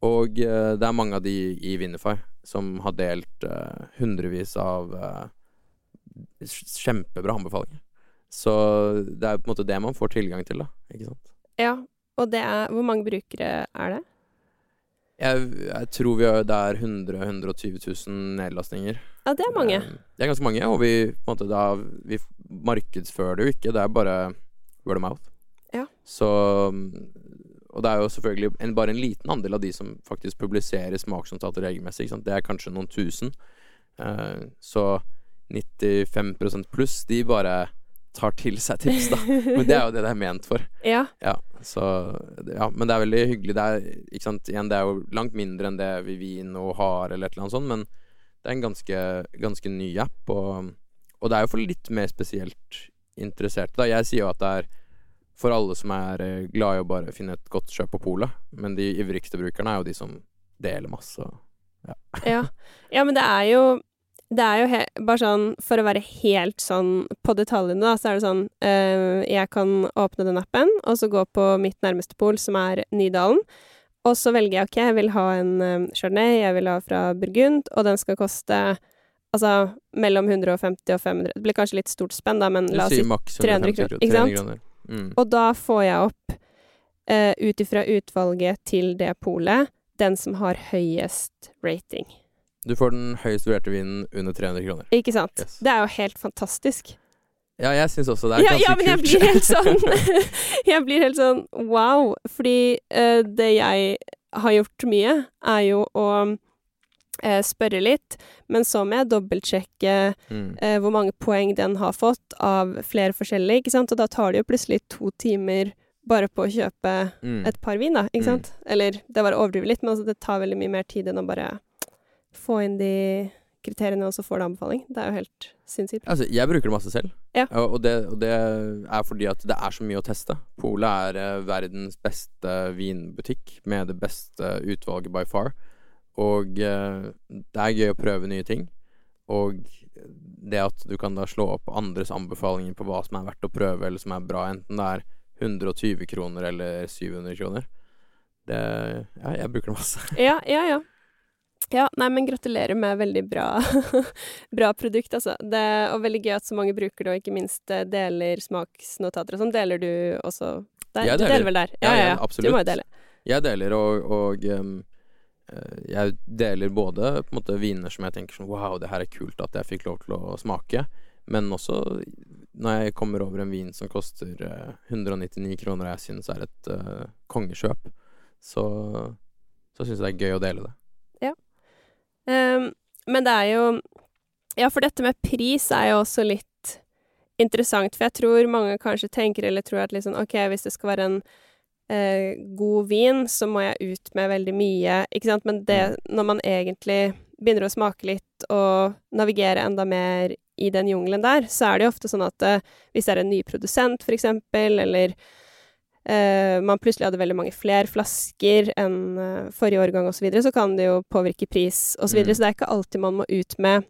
Og uh, det er mange av de i Winify som har delt uh, hundrevis av uh, kjempebra anbefalinger. Så det er på en måte det man får tilgang til, da. Ikke sant? Ja, og det er Hvor mange brukere er det? Jeg, jeg tror vi har, det er 100 120 000 nedlastninger. Ja, det er mange. Eh, Det er ganske mange, og vi, måte, da, vi markedsfører det jo ikke. Det er bare word of mouth. Ja. Så Og det er jo selvfølgelig en, bare en liten andel av de som faktisk publiserer smaksnotater regelmessig. Det er kanskje noen tusen. Eh, så 95% pluss, de bare tar til seg tips, da. Men det er jo det det er ment for. Ja. Ja, så Ja, men det er veldig hyggelig. Det er, ikke sant, igjen, det er jo langt mindre enn det Vivino har, eller et eller annet sånt, men det er en ganske, ganske ny app, og, og det er jo for litt mer spesielt interesserte, da. Jeg sier jo at det er for alle som er eh, glad i å bare finne et godt kjøp på polet, men de ivrigste brukerne er jo de som deler masse. Ja. Ja. ja, men det er jo det er jo bare sånn, For å være helt sånn på detaljene, da, så er det sånn øh, Jeg kan åpne den appen, og så gå på mitt nærmeste pol, som er Nydalen. Og så velger jeg OK, jeg vil ha en øh, chardonnay, jeg vil ha fra Burgund, og den skal koste altså mellom 150 og 500 Det blir kanskje litt stort spenn, da, men la oss si 300 kroner, ikke sant? Mm. Og da får jeg opp, uh, ut ifra utvalget til det polet, den som har høyest rating. Du får den høyest vurderte vinen under 300 kroner. Ikke sant? Yes. Det er jo helt fantastisk. Ja, jeg syns også det er Ja, ganske ja, men jeg kult. blir helt sånn Jeg blir helt sånn wow. Fordi uh, det jeg har gjort mye, er jo å uh, spørre litt, men så må jeg dobbeltsjekke mm. eh, hvor mange poeng den har fått av flere forskjellige, ikke sant? Og da tar det jo plutselig to timer bare på å kjøpe Mm. et par vin, da, ikke Mm. sant? Eller det var å overdrive litt, men altså, det tar veldig mye mer tid enn å bare få inn de kriteriene, og så får du anbefaling. Det er jo helt sinnssykt. Altså, jeg bruker det masse selv. Ja. Og, det, og det er fordi at det er så mye å teste. Polet er eh, verdens beste vinbutikk med det beste utvalget by far. Og eh, det er gøy å prøve nye ting. Og det at du kan da slå opp andres anbefalinger på hva som er verdt å prøve, eller som er bra, enten det er 120 kroner eller 700 kroner det, Ja, jeg bruker det masse. Ja, ja, ja. Ja, nei, men gratulerer med veldig bra, bra produkt, altså. Det er veldig gøy at så mange bruker det, og ikke minst eh, deler smaksnotater og sånn. Deler du også der? Jeg Du deler. deler vel der? Ja, Ja, ja, ja, absolutt. Du må jo dele. Jeg deler, og, og um, eh, jeg deler både på en måte viner som jeg tenker sånn Wow, det her er kult at jeg fikk lov til å smake. Men også når jeg kommer over en vin som koster eh, 199 kroner, og jeg syns er et uh, kongekjøp, så, så syns jeg det er gøy å dele det. Ehm, men det er jo Ja, for dette med pris er jo også litt interessant, for jeg tror mange kanskje tenker eller tror at liksom OK, hvis det skal være en eh, god vin, så må jeg ut med veldig mye, ikke sant, men det når man egentlig begynner å smake litt og navigere enda mer i den jungelen der, så er det jo ofte sånn at eh, hvis det er en ny produsent, for eksempel, eller man plutselig hadde veldig mange flere flasker enn eh, forrige årgang osv., så, videre, så kan det jo påvirke pris osv. Så, videre, Mm. så det er ikke alltid man må ut med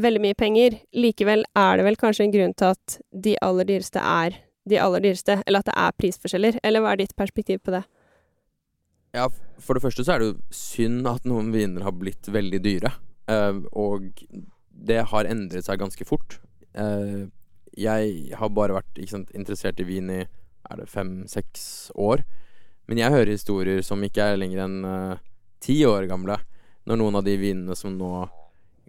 veldig mye penger. Likevel er det vel kanskje en grunn til at de aller dyreste er de aller dyreste, eller at det er prisforskjeller. Eller hva er ditt perspektiv på det? Ja, for det første så er det jo synd at noen viner har blitt veldig dyre. Eh, og det har endret seg ganske fort. Eh, jeg har bare vært sant, interessert i vin i er det fem-seks år. Men jeg hører historier som ikke er lenger enn eh, ti år gamle. Når noen av de vinene som nå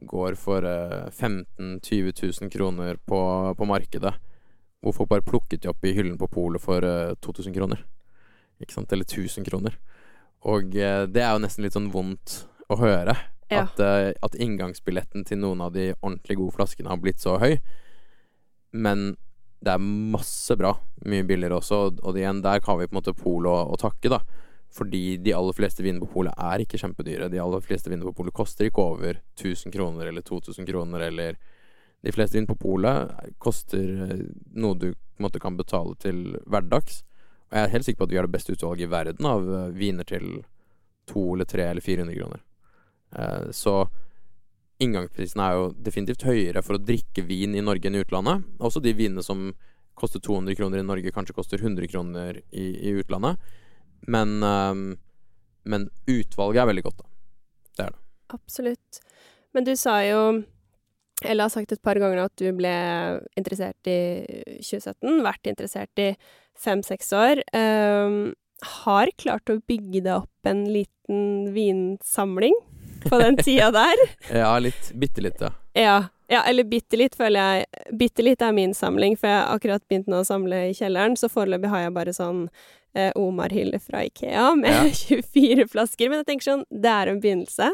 går for uh, 15 000-20 000 kroner på, på markedet, hvor folk bare plukket de opp i hyllen på polet for uh, 2000 kroner. Ikke sant? Eller 1000 kroner. Og eh, det er jo nesten litt sånn vondt å høre. Ja. At, eh, at inngangsbilletten til noen av de ordentlig gode flaskene har blitt så høy. Men det er masse bra. Mye billigere også. Og, igjen, der kan vi på en måte Polet å, takke, da. Fordi de aller fleste viner på polet er ikke kjempedyre. De aller fleste viner på polet koster ikke over 1000 kroner eller 2000 kroner eller De fleste vin på polet koster eh, noe du måte kan betale til hverdags. Og jeg er helt sikker på at vi har det beste utvalget i verden av eh, viner til to eller tre eller 400 kroner. Eh, så inngangsprisen er jo definitivt høyere for å drikke vin i Norge enn i utlandet. Også de vinene som koster 200 kroner i Norge, kanskje koster 100 kroner i, i utlandet. Men, eh, men utvalget er veldig godt, da. Det er det. Absolutt. Men du sa jo eller har sagt et par ganger at du ble interessert i 2017, vært interessert i fem-seks år. Um, har klart å bygge deg opp en liten vinsamling på den tida der. ja, litt. Bitte litt, ja. ja. Ja, eller bitte litt, føler jeg. Bitte litt er min samling, for jeg har akkurat begynt nå å samle i kjelleren, så foreløpig har jeg bare sånn eh, Omar-hylle fra Ikea med ja. 24 flasker. Men jeg tenker sånn, det er en begynnelse.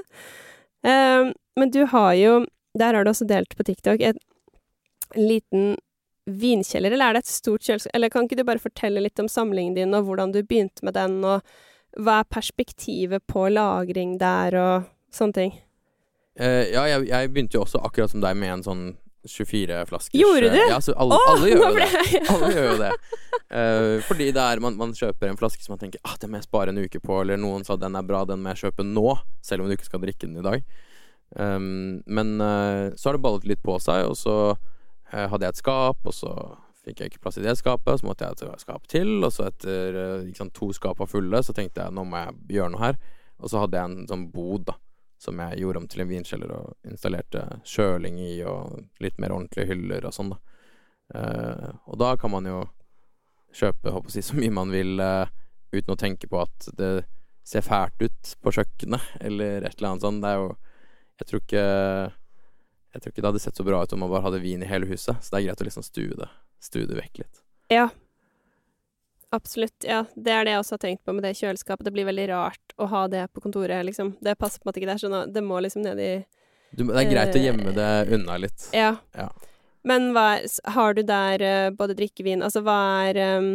Um, men du har jo der har du også delt på TikTok et liten vinkjeller, eller er det et stort kjøleskap? Eller kan ikke du bare fortelle litt om samlingen din, og hvordan du begynte med den, og hva er perspektivet på lagring der, og sånne ting? Uh, ja, jeg, jeg, begynte jo også akkurat som deg med en sånn 24-flaske. Gjorde du? Ja, så alle, oh, alle gjør jo det. alle gjør jo det. Uh, fordi det er, man, man, kjøper en flaske som man tenker ah, den må jeg spare en uke på, eller noen sa den er bra, den må jeg kjøpe nå, selv om du ikke skal drikke den i dag. Um, men uh, så har det ballet litt på seg, og så hadde jeg et skap, og så fikk jeg ikke plass i det skapet, så måtte jeg ha et skap til, og så etter sant, to skap var fulle, så tenkte jeg nå må jeg gjøre noe her. Og så hadde jeg en sånn bod, da, som jeg gjorde om til en vinkjeller og installerte kjøling i, og litt mer ordentlige hyller og sånn, da. og da kan man jo kjøpe, håper jeg, så mye man vil, uten å tenke på at det ser fælt ut på kjøkkenet, eller et eller annet sånt. Det er jo jeg tror ikke Jeg tror ikke det hadde sett så bra ut om man bare hadde vin i hele huset, så det er greit å liksom stue det, stue det vekk litt. Ja. Absolutt. Ja, det er det jeg også har tenkt på med det kjøleskapet. Det blir veldig rart å ha det på kontoret, liksom. Det passer på en måte ikke der, så det må liksom ned i du, Det er greit uh, å gjemme det unna litt. Ja. ja. Men hva har du der uh, både drikkevin Altså, hva er um,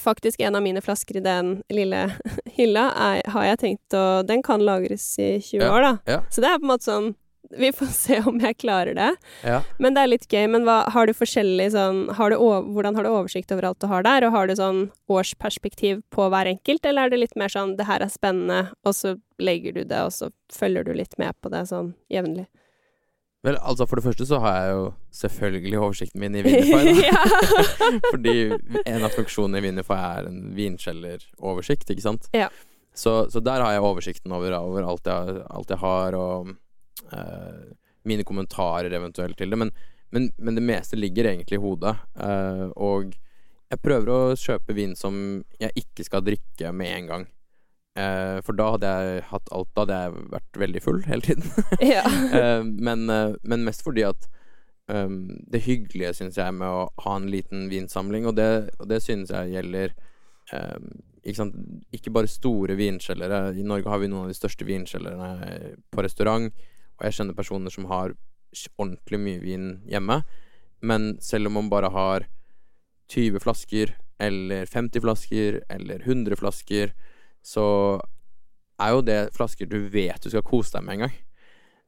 Faktisk en av mine flasker i den lille hylla er, har jeg tenkt å Den kan lagres i 20 ja, år, da. Ja. Så det er på en måte sånn Vi får se om jeg klarer det. Ja. Men det er litt gøy. Men hva, har du forskjellig sånn har du Hvordan har du oversikt over alt du har der? Og har du sånn årsperspektiv på hver enkelt, eller er det litt mer sånn 'det her er spennende', og så legger du det, og så følger du litt med på det sånn jevnlig? Vel, altså For det første så har jeg jo selvfølgelig oversikten min i Winify. Fordi en av funksjonene i Vinify er en vinkjelleroversikt, ikke sant. Ja. Så, så, der har jeg oversikten over, over alt, jeg, alt, jeg, har, og uh, mine kommentarer eventuelt til det. Men, men, men, det meste ligger egentlig i hodet. Uh, og jeg prøver å kjøpe vin som jeg ikke skal drikke med en gang. Uh, for da hadde jeg hatt alt Da hadde jeg vært veldig full hele tiden. ja. eh, men, eh, men, mest fordi at um, det hyggelige, syns jeg, med å ha en liten vinsamling, og det, og det synes jeg gjelder um, ikke, ikke, bare store vinkjellere. I Norge har vi noen av de største vinkjellerne på restaurant, og jeg kjenner personer som har ordentlig mye vin hjemme. Men selv om man bare har 20 flasker, eller 50 flasker, eller 100 flasker, så er jo det flasker du vet du skal kose deg med en gang.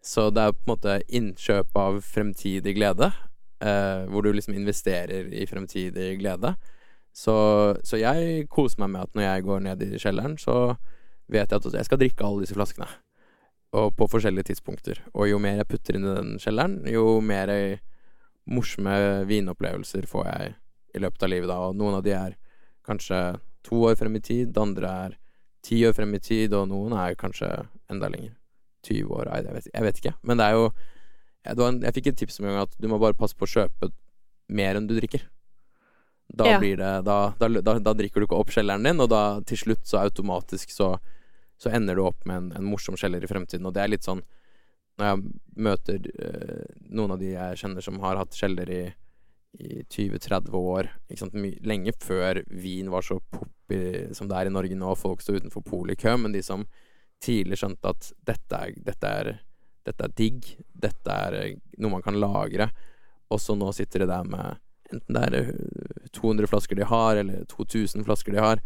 Så det er på en måte innkjøp av fremtidig glede, eh, hvor du liksom investerer i fremtidig glede. Så, så, jeg koser meg med at når jeg går ned i kjelleren, så vet jeg at jeg skal drikke alle disse flaskene. Og på forskjellige tidspunkter. Og jo mer jeg putter inn i den kjelleren, jo mer morsomme vinopplevelser får jeg i løpet av livet da. Og noen av de er kanskje to år frem i tid, andre er ti år frem i tid, og noen er kanskje enda lenger. 20 år, jeg vet, jeg vet ikke. Men det er jo jeg, jeg fikk et tips om en gang at du må bare passe på å kjøpe mer enn du drikker. Da ja. blir det da, da, da, da, drikker du ikke opp kjelleren din, og da til slutt så automatisk så, så ender du opp med en, en, morsom kjeller i fremtiden. Og det er litt sånn Når jeg møter øh, noen av de jeg kjenner som har hatt kjeller i i 20-30 år, lenge før vin var så poppy som det er i Norge nå, folk står utenfor polet i kø, men de som tidlig skjønte at dette er, dette er, dette er digg, dette er eh, noe man kan lagre, og så nå sitter de der med enten det er 200 eh, flasker de har, eller 2000 flasker de har,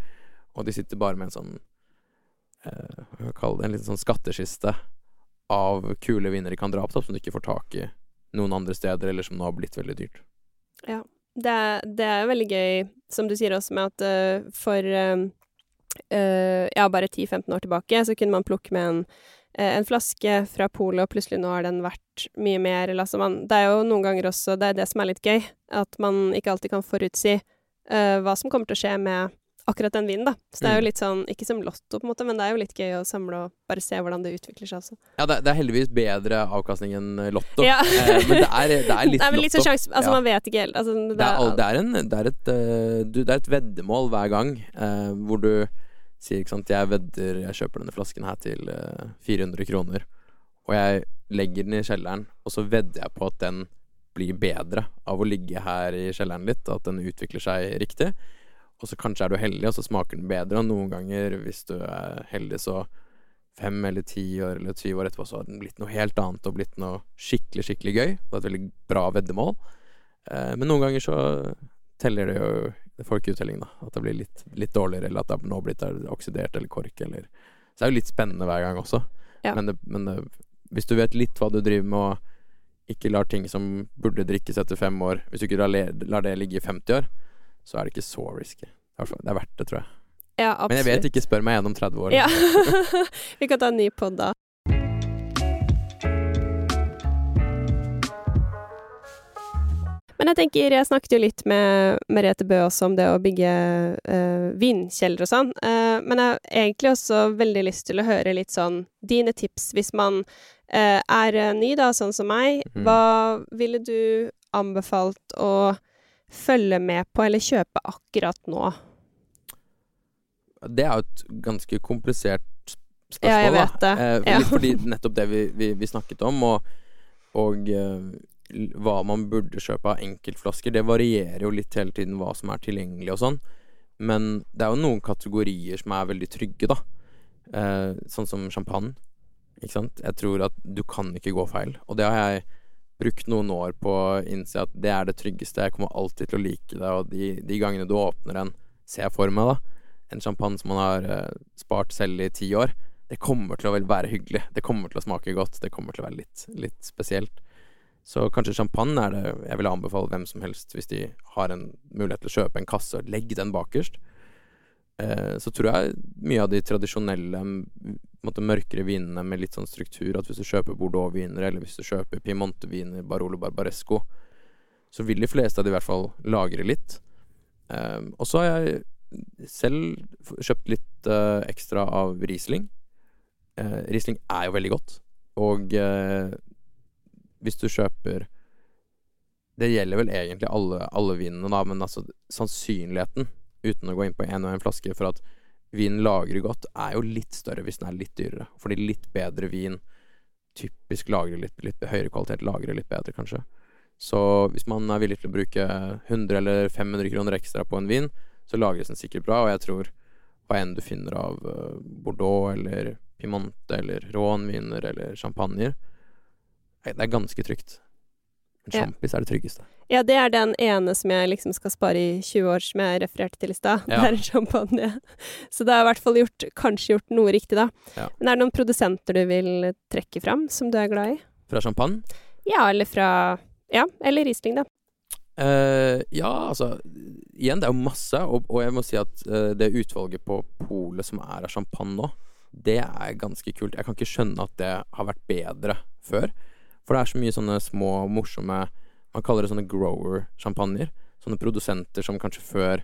og de sitter bare med en sånn eh, Hva det En liten sånn skatteskiste av kule vinnere i kan dra opp, da, som du ikke får tak i noen andre steder, eller som nå har blitt veldig dyrt. Det, er- det er veldig gøy, som du sier også, med at uh, for uh, uh, ja, bare 10-15 år tilbake så kunne man plukke med en, en flaske fra polet, og plutselig nå har den vært mye mer. Eller, altså man, det er jo noen ganger også det er det som er litt gøy, at man ikke alltid kan forutsi uh, hva som kommer til å skje med akkurat den vinen, da. Så det er jo Mm. litt sånn, ikke som lotto, på en måte, men det er jo litt gøy å samle og bare se hvordan det utvikler seg også. Ja, det, det er heldigvis bedre avkastning enn eh, Lotto. Ja. Eh, men det er, det er litt det er vel litt Lotto. sånn sjanse Altså, Ja. man vet ikke helt. Altså, det, Det er, det, er en, det, er et, eh, du, det er et veddemål hver gang eh, hvor du sier ikke sant Jeg vedder Jeg kjøper denne flasken her til eh, 400 kroner, og jeg legger den i kjelleren, og så vedder jeg på at den blir bedre av å ligge her i kjelleren litt, at den utvikler seg riktig. Og så kanskje er du heldig, og så smaker den bedre, og noen ganger, hvis du er heldig, så fem eller ti år eller 20 år etterpå, så har den blitt noe helt annet og blitt noe skikkelig, skikkelig gøy. Og et veldig bra veddemål. Eh, men noen ganger så teller det jo Det får ikke uttelling, da. At det blir litt, litt dårligere, eller at det nå blitt er oksidert eller kork, eller Så det er jo litt spennende hver gang også. Ja. Men, det, men det, hvis du vet litt hva du driver med, og ikke lar ting som burde drikkes etter fem år Hvis du ikke lar, lar det ligge i 50 år, så er det ikke så risky. Det er verdt det, tror jeg. ja, absolutt. Men jeg vet ikke. Spør meg igjen om 30 år. Ja. Vi kan ta en ny pod da. Men jeg tenker, jeg snakket jo litt med Merete Bø også om det å bygge uh, vindkjeller og sånn. uh, men jeg har egentlig også veldig lyst til å høre litt sånn dine tips hvis man uh, er eh, ny, da, sånn som meg. Mhm. Hva ville du anbefalt å følge med på eller kjøpe akkurat nå? Det er jo et ganske komplisert sp- spørsmål, Ja, jeg vet da. det. Eh, Ja. Fordi nettopp det vi, vi, vi snakket om, og, og eh, hva man burde kjøpe av enkeltflasker, det varierer jo litt hele tiden hva som er tilgjengelig og sånn. Men det er jo noen kategorier som er veldig trygge, da. Eh, sånn som champagne. Ikke sant? Jeg tror at du kan ikke gå feil. Og det har jeg brukt noen år på å innse at det er det tryggeste. Jeg kommer alltid til å like det, og de, de gangene du åpner en, ser jeg for meg, da, en champagne som man har eh, spart selv i ti år, det kommer til å være hyggelig. Det kommer til å smake godt. Det kommer til å være litt, litt spesielt. Så kanskje champagne er det jeg vil anbefale hvem som helst hvis de har en mulighet til å kjøpe en kasse og legge den bakerst. Eh, så tror jeg mye av de tradisjonelle måte mørkere vinene med litt sånn struktur, at hvis du kjøper Bordeaux-viner, eller hvis du kjøper Piemonte-viner, Barolo Barbaresco, så vil de fleste av de i hvert fall lagre litt. Eh, og så har jeg selv kjøpt litt eh, ekstra av Riesling. Eh, Riesling er jo veldig godt, og eh, hvis du kjøper Det gjelder vel egentlig alle, alle vinene, da, men altså sannsynligheten, uten å gå inn på én og én flaske, for at vin lagrer godt, er jo litt større hvis den er litt dyrere. Fordi litt bedre vin typisk lagrer litt, litt høyere kvalitet, lagrer litt bedre, kanskje. Så hvis man er villig til å bruke 100 eller 500 kroner ekstra på en vin, så lagres den sikkert bra, og jeg tror hva enn du finner av eh, Bordeaux eller Piemonte eller Rhône-viner eller champagner, eh, det er ganske trygt. Men Ja. sjampis er det tryggeste. Ja, det er den ene som jeg liksom skal spare i 20 år, som jeg refererte til i stad. Ja. Det er en champagne. Så det har i hvert fall gjort, kanskje gjort noe riktig, da. Ja. Men er det noen produsenter du vil trekke fram, som du er glad i? Fra champagne? Ja, eller fra Ja, eller Riesling, da. Uh, ja, altså Igjen, det er jo masse, og, og jeg må si at uh, det utvalget på polet som er av champagne nå, det er ganske kult. Jeg kan ikke skjønne at det har vært bedre før. For det er så mye sånne små, morsomme Man kaller det sånne grower-sjampanjer. Sånne produsenter som kanskje før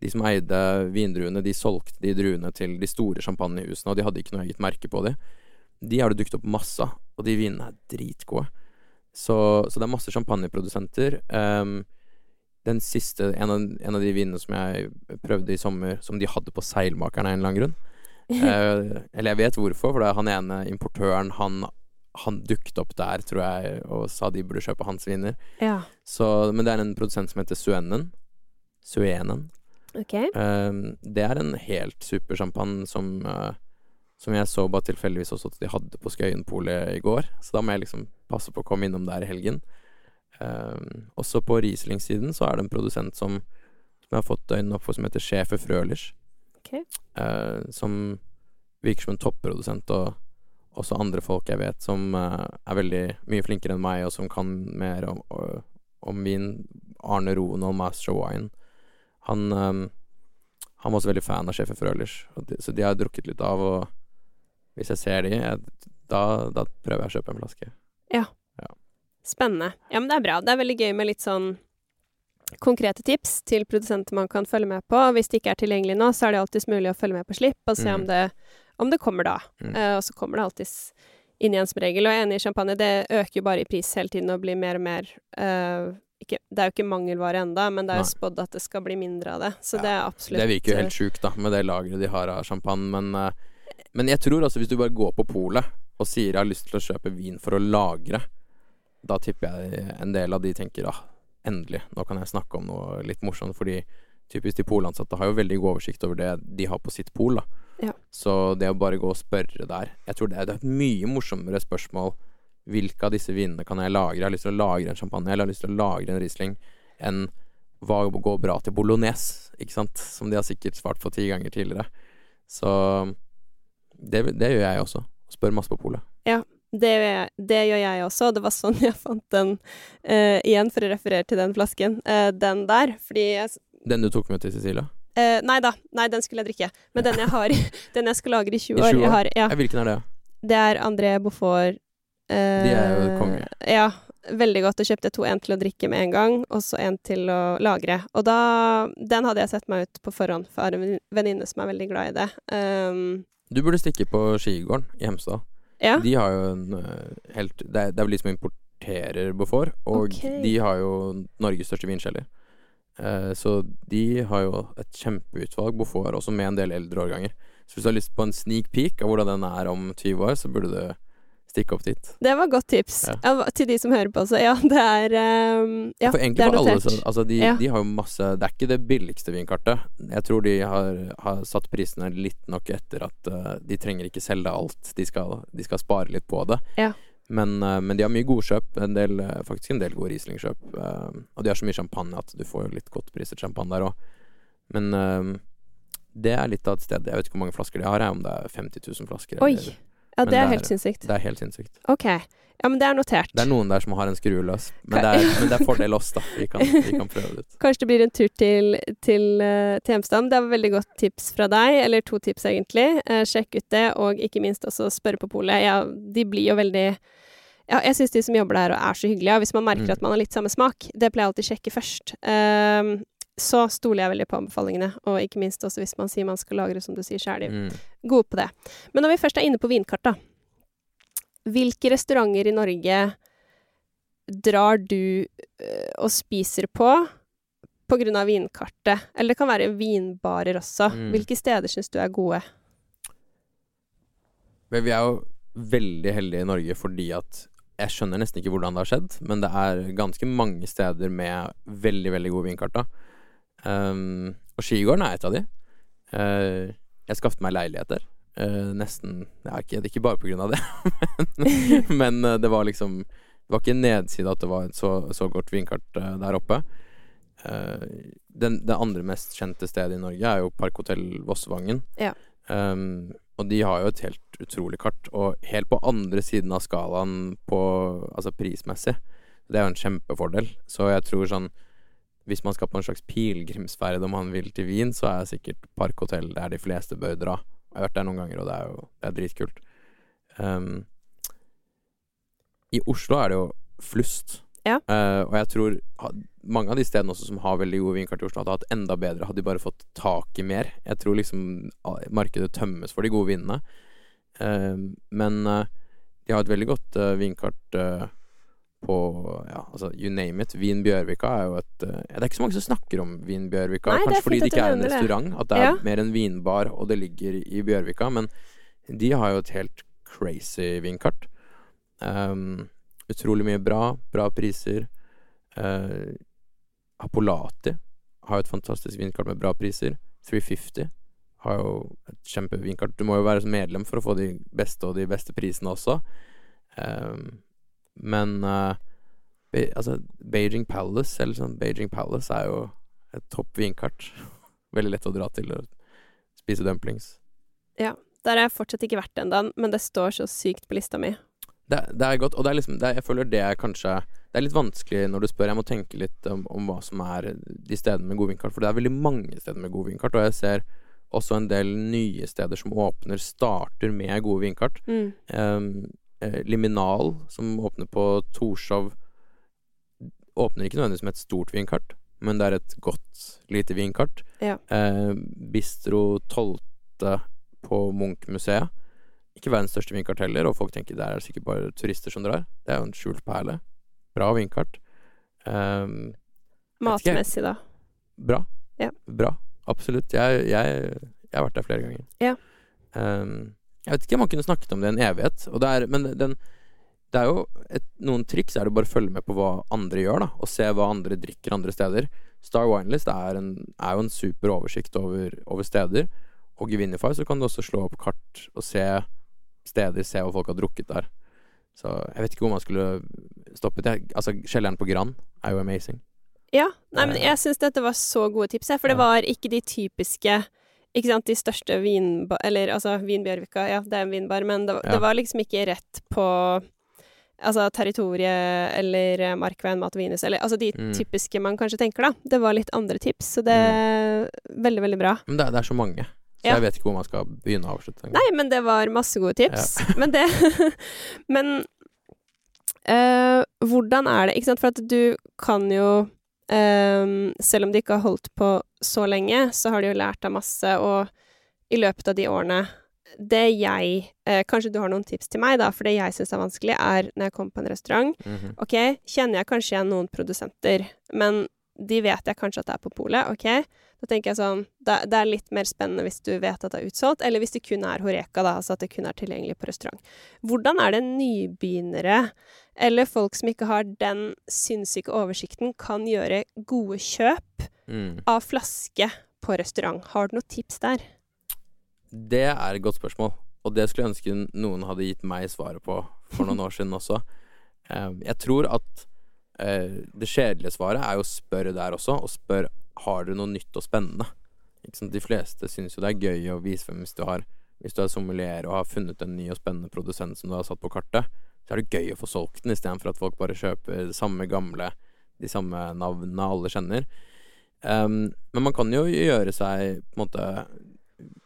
de som eide vindruene, de solgte de druene til de store champagnehusene, og de hadde ikke noe eget merke på de. De har det dukket opp masse av, og de vinene er dritgode. Så, så det er masse champagneprodusenter. Um, den siste, en av, en av de vinene som jeg prøvde i sommer, som de hadde på Seilmakeren av en eller annen grunn. Uh, eller jeg vet hvorfor, for det er han ene importøren, han, han dukket opp der, tror jeg, og sa de burde kjøpe hans viner. Ja. Så, men det er en produsent som heter Suenen. Suenen. Okay. Ehm, det er en helt super champagne som, uh, som jeg så bare tilfeldigvis også at de hadde på Skøyenpolet i går. Så da må jeg liksom passe på å komme innom der i helgen. Ehm, også på Riesling-siden så er det en produsent som, som jeg har fått øynene opp for, som heter Schäfer Frølich. Okay. Uh, som virker som en topprodusent, og, også andre folk jeg vet som eh, er veldig mye flinkere enn meg, og som kan mer om, om vin. Arne Roen og Master Wine. Han, eh, han var også veldig fan av Sjefen Frølich, så de har jeg drukket litt av, og hvis jeg ser de, jeg, da, da prøver jeg å kjøpe en flaske. Spennende. Ja, men det er bra. Det er veldig gøy med litt sånn konkrete tips til produsenter man kan følge med på. Hvis det ikke er tilgjengelig nå, så er det alltids mulig å følge med på slipp og se om, Mm. det, om det kommer da. Mm. Uh, og så kommer det alltids inn igjen som regel. Og jeg er enig i champagne, det øker jo bare i pris hele tiden og blir mer og mer uh, ikke, Det er jo ikke mangelvare enda, men det er jo spådd at det skal bli mindre av det. Så Ja, det er absolutt Det virker jo eh, helt sjukt, da, med det lageret de har av champagne, men, eh, men jeg tror altså hvis du bare går på polet og sier jeg har lyst til å kjøpe vin for å lagre, da tipper jeg en del av de tenker ah, endelig, nå kan jeg snakke om noe litt morsomt, fordi typisk de polansatte har jo veldig god oversikt over det de har på sitt pol, da. Ja. Så det å bare gå og spørre der Jeg tror det er, et mye morsommere spørsmål hvilke av disse vinene kan jeg lagre? Jeg har lyst til å lagre en champagne, eller jeg har lyst til å lagre en Riesling, enn hva går bra til bolognese, ikke sant? Som de har sikkert svart på ti ganger tidligere. Så det, det gjør jeg også. Spør masse på polet. Det, gjør jeg- det gjør jeg også, og det var sånn jeg fant den uh, igjen, for å referere til den flasken. Uh, den der, fordi jeg Den du tok med til Cecilia? Eh, Nei da, nei, den skulle jeg drikke. Men den jeg har, den jeg skal lagre i 20 I år, 20 år? Jeg har, ja, Ja, hvilken er det? det er André Beaufort. Uh, De er jo konge. Ja, veldig godt. Og kjøpte to, en til å drikke med en gang, og så en til å lagre. Og da Den hadde jeg sett meg ut på forhånd for en venn- venninne som er veldig glad i det. Um, Du burde stikke på skigården i Hemsedal. ja. De har jo en eh, helt Det er, det er vel de som importerer Beaufort, og okay. de har jo Norges største vinkjeller. Eh, så de har jo et kjempeutvalg Beaufort, også med en del eldre årganger. Så hvis du har lyst på en sneak peek av hvordan den er om 20 år, så burde du stikke opp dit. Det var godt tips. Ja. Ja, til de som hører på også. Ja, det er um, Ja, det er notert. alle Altså, de, Ja. de har jo masse Det er ikke det billigste vinkartet. Jeg tror de har, har satt prisene litt nok etter at uh, de trenger ikke selge alt. De skal, de skal spare litt på det. Men, eh, men de har mye godkjøp. En del, eh, faktisk en del gode Riesling-kjøp. eh, og de har så mye champagne at du får litt godt priset champagne der òg. Men det er litt av et sted Jeg vet ikke hvor mange flasker de har, om det er 50 000 flasker. Oi. Eller, Ja, det er det helt er- sinnssykt. det er helt sinnssykt. Ok. Ja, men det er notert. Det er noen der som har en skrue løs. Men det er, men det er fordel oss, da. Vi kan, vi kan prøve det ut. Kanskje det blir en tur til, til, eh, til Hemsedal. Det var veldig godt tips fra deg, eller to tips egentlig. Eh, sjekk ut det, og ikke minst også spørre på polet. Ja, de blir jo veldig ja, jeg syns de som jobber der og er så hyggelige, og hvis man merker Mm. at man har litt samme smak, det pleier jeg alltid å sjekke først. Ehm, så stoler jeg veldig på anbefalingene, og ikke minst også hvis man sier man skal lagre, som du sier, er Mm. gode på det. Men når vi først er inne på vinkart, da. Hvilke restauranter i Norge drar du øh, og spiser på på grunn av vinkartet? Eller det kan være vinbarer også. Mm. Hvilke steder syns du er gode? Men vi er jo veldig heldige i Norge fordi at jeg skjønner nesten ikke hvordan det har skjedd, men det er ganske mange steder med veldig, veldig gode vinkart. da. Um, og Skigården er et av de. Uh, jeg skaffet meg leilighet der. Uh, nesten er ikke, ikke bare på grunn av det, men, men uh, det var liksom Det var ikke en nedside at det var et så, så godt vinkart uh, der oppe. Den, det andre mest kjente stedet i Norge er jo Parkhotell Vossevangen. Ja. Um, og de har jo et helt utrolig kart, og helt på andre siden av skalaen på Altså prismessig. Det er jo en kjempefordel. Så jeg tror sånn Hvis man skal på en slags pilegrimsferd om man vil til Wien, så er sikkert Parkhotell der de fleste bør dra. Jeg har vært der noen ganger, og det er jo det er dritkult. Um, I Oslo er det jo flust. Ja. Uh, og jeg tror mange av de stedene også som har veldig gode vinkart i Oslo, hadde hatt enda bedre hadde de bare fått tak i mer. Jeg tror liksom markedet tømmes for de gode vinene. Uh, men uh, de har et veldig godt eh, vinkart på ja, altså you name it. Vin Bjørvika er jo et uh, Det er ikke så mange som snakker om Vin Bjørvika. Nei, det kanskje fordi det ikke er en restaurant, at det er Ja. mer en vinbar, og det ligger i Bjørvika. Men de har jo et helt crazy vinkart. Um, utrolig mye bra. Bra priser. Uh, Apolati har jo et fantastisk vinkart med bra priser. 350 har jo et kjempevinkart. Du må jo være medlem for å få de beste og de beste prisene også. Um, men uh, Be altså, Beijing Palace, eller sånn Beijing Palace, er jo et topp vinkart. Veldig lett å dra til og spise dumplings. Ja. Der har jeg fortsatt ikke vært ennå, men det står så sykt på lista mi. Det, det er godt, og det er liksom det, Jeg føler det er kanskje Det er litt vanskelig når du spør. Jeg må tenke litt om, om hva som er de stedene med god vinkart, for det er veldig mange steder med god vinkart, og jeg ser også en del nye steder som åpner, starter med gode vinkart. Mm. Um, Liminal, som åpner på Torshov, åpner ikke nødvendigvis med et stort vinkart, men det er et godt lite vinkart. Ja. Eh, Bistro 12. på Munch-museet. Ikke verdens største vinkart heller, og folk tenker det er sikkert bare turister som drar. Det er jo en skjult perle. Bra vinkart. Eh. Matmessig, da. bra. Ja. Bra. Absolutt. Jeg, jeg, jeg har vært der flere ganger. Ja. Um, jeg vet ikke om man kunne snakket om det i en evighet, det er, men den, det er jo et, noen triks er det bare å følge med på hva andre gjør, da, og se hva andre drikker andre steder. Star Winelist er, en, er jo en super oversikt over, over steder, og i Vinify så kan du også slå opp kart og se steder, se hva folk har drukket der. Så jeg vet ikke hvor man skulle stoppet. Jeg, altså, kjelleren på Grand er jo amazing. Ja. Nei, men Eh. jeg syns dette var så gode tips, jeg, for det var ikke de typiske ikke sant, de største vinbar... Eller altså, Vinbjørvika, ja, det er en vinbar, men det, Ja. det var liksom ikke rett på Altså Territoriet eller eh, Markveien, Mat og Vinhus, eller altså de Mm. typiske man kanskje tenker, da. Det var litt andre tips, så det er veldig, veldig bra. Men det, det er så mange, så Ja. jeg vet ikke hvor man skal begynne å avslutte. Nei, men det var masse gode tips. Men det Men eh, hvordan er det Ikke sant, for at du kan jo eh, Selv om de ikke har holdt på så lenge, så har de jo lært av masse, og i løpet av de årene Det jeg eh, Kanskje du har noen tips til meg, da, for det jeg syns er vanskelig, er når jeg kommer på en restaurant Mhm. OK, kjenner jeg kanskje igjen noen produsenter, men de vet jeg kanskje at det er på polet, OK? Da tenker jeg sånn det, det er litt mer spennende hvis du vet at det er utsolgt, eller hvis det kun er Horeka, da, altså at det kun er tilgjengelig på restaurant. Hvordan er det nybegynnere, eller folk som ikke har den sinnssyke oversikten, kan gjøre gode kjøp Mm. av flaske på restaurant? Har du noen tips der? Det er et godt spørsmål, og det skulle jeg ønske noen hadde gitt meg svaret på for noen år siden også. Eh, jeg tror at eh, det kjedelige svaret er jo å spørre der også, og spør har dere noe nytt og spennende. De fleste syns jo det er gøy å vise frem hvis du har Hvis du er sommelier og har funnet en ny og spennende produsent som du har satt på kartet, så er det gøy å få solgt den istedenfor at folk bare kjøper det samme gamle, de samme navnene alle kjenner. Um, men man kan jo gjøre seg på en måte